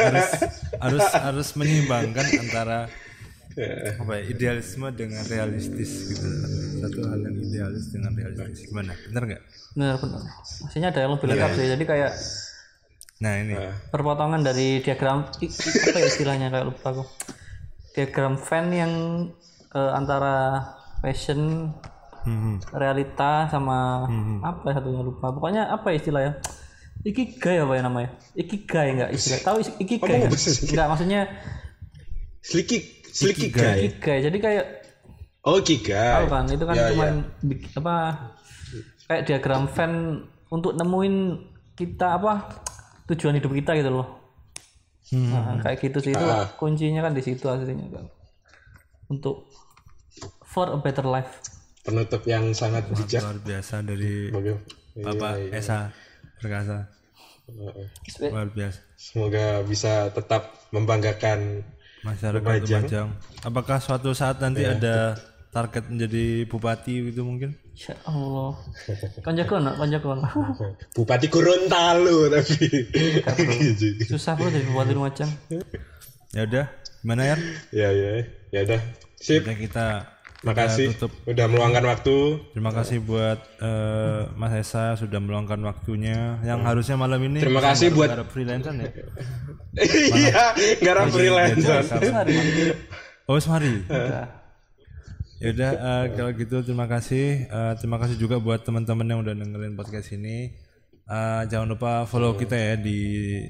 harus harus harus menyeimbangkan antara apa ya, idealisme dengan realistis gitu. Satu hal yang idealis dengan realistis. Gimana? Benar nggak? Benar benar. Maksudnya ada yang lebih lengkap sih. Jadi kayak nah ini perpotongan dari diagram apa ya istilahnya kayak lupa aku. Diagram Venn yang eh, antara passion, Hmm, realita sama apa ya satunya lupa. Pokoknya apa ya istilahnya? Ikigai apa ya namanya? Ikigai enggak istilah. Tahu Ikigai? Ngomong nggak? bahasa Inggris. Enggak, maksudnya Sliki, Sliki guy. Ikigai. Jadi kayak Oh, tahu Kigai. kan itu kan Ya, cuman bik- apa kayak diagram Venn untuk nemuin kita apa tujuan hidup kita gitu loh. Nah, kayak gitu sih itu Ah. kuncinya kan di situ aslinya kan. Untuk for a better life. Penutup yang sangat bijak. luar biasa dari. Bapak Iya, iya. Esa Perkasa Heeh. luar biasa Semoga bisa tetap membanggakan masyarakat Lumajang. Lumajang. Apakah suatu saat nanti Iya. ada target menjadi bupati gitu mungkin? Ya Allah. Nak, konjaku. Bupati Gorontalo tapi. Susah bro jadi bupati Lumajang. Ya udah, gimana ya? ya ya ya udah. Sip. Udah kita Makasih tutup. udah meluangkan waktu. Terima kasih buat eh, Mas Esa sudah meluangkan waktunya. Yang harusnya malam ini Hmm. Terima kasih buat- garap freelancer ya. Iya, garap freelancer. Oh, semari. Udah. Ya udah eh, kalau gitu terima kasih. Eh, terima kasih juga buat teman-teman yang udah dengerin podcast ini. Eh, jangan lupa follow kita ya di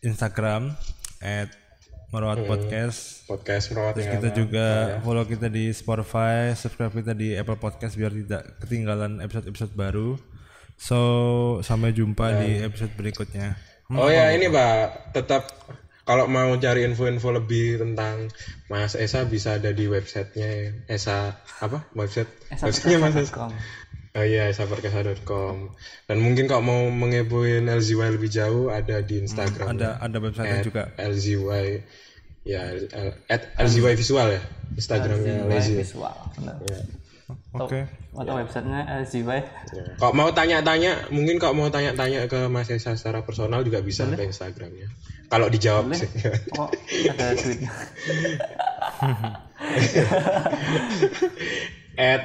Instagram @merawat podcast. Podcast merawat Terus kita juga follow kita di Spotify, subscribe kita di Apple Podcast biar tidak ketinggalan episode-episode baru. So, sampai jumpa di episode berikutnya. Oh ya ini Pak, tetap kalau mau cari info-info lebih tentang Mas Esa bisa ada di websitenya Esa apa website websitenya Mas Esa. Oh iya esaperkasa.com dan mungkin kalau mau mengepoin LZY lebih jauh ada di Instagram Ada ada website juga. LZY ya at LZY visual ya Instagramnya LZY. Visual. Ya. Oke. Atau websitenya LZY. Ya. Kalau mau tanya-tanya, mungkin kalau mau tanya-tanya ke Mas Esa secara personal juga bisa ke Instagramnya. Kalau dijawab sih. Oh, ada duitnya. at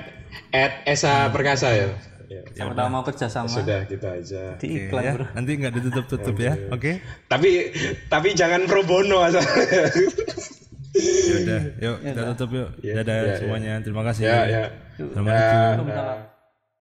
at Esa Perkasa ya. Ya, Siapa tahu mau kerja sama Sudah gitu aja. di iklan ya. bro. Nanti nggak ditutup-tutup ya. Oke. Tapi tapi jangan pro bono asal. Ya udah, yuk kita tutup yuk. Ya, Dadah ya, ya. semuanya. Terima kasih. ya ya. Assalamualaikum. Ya, ya.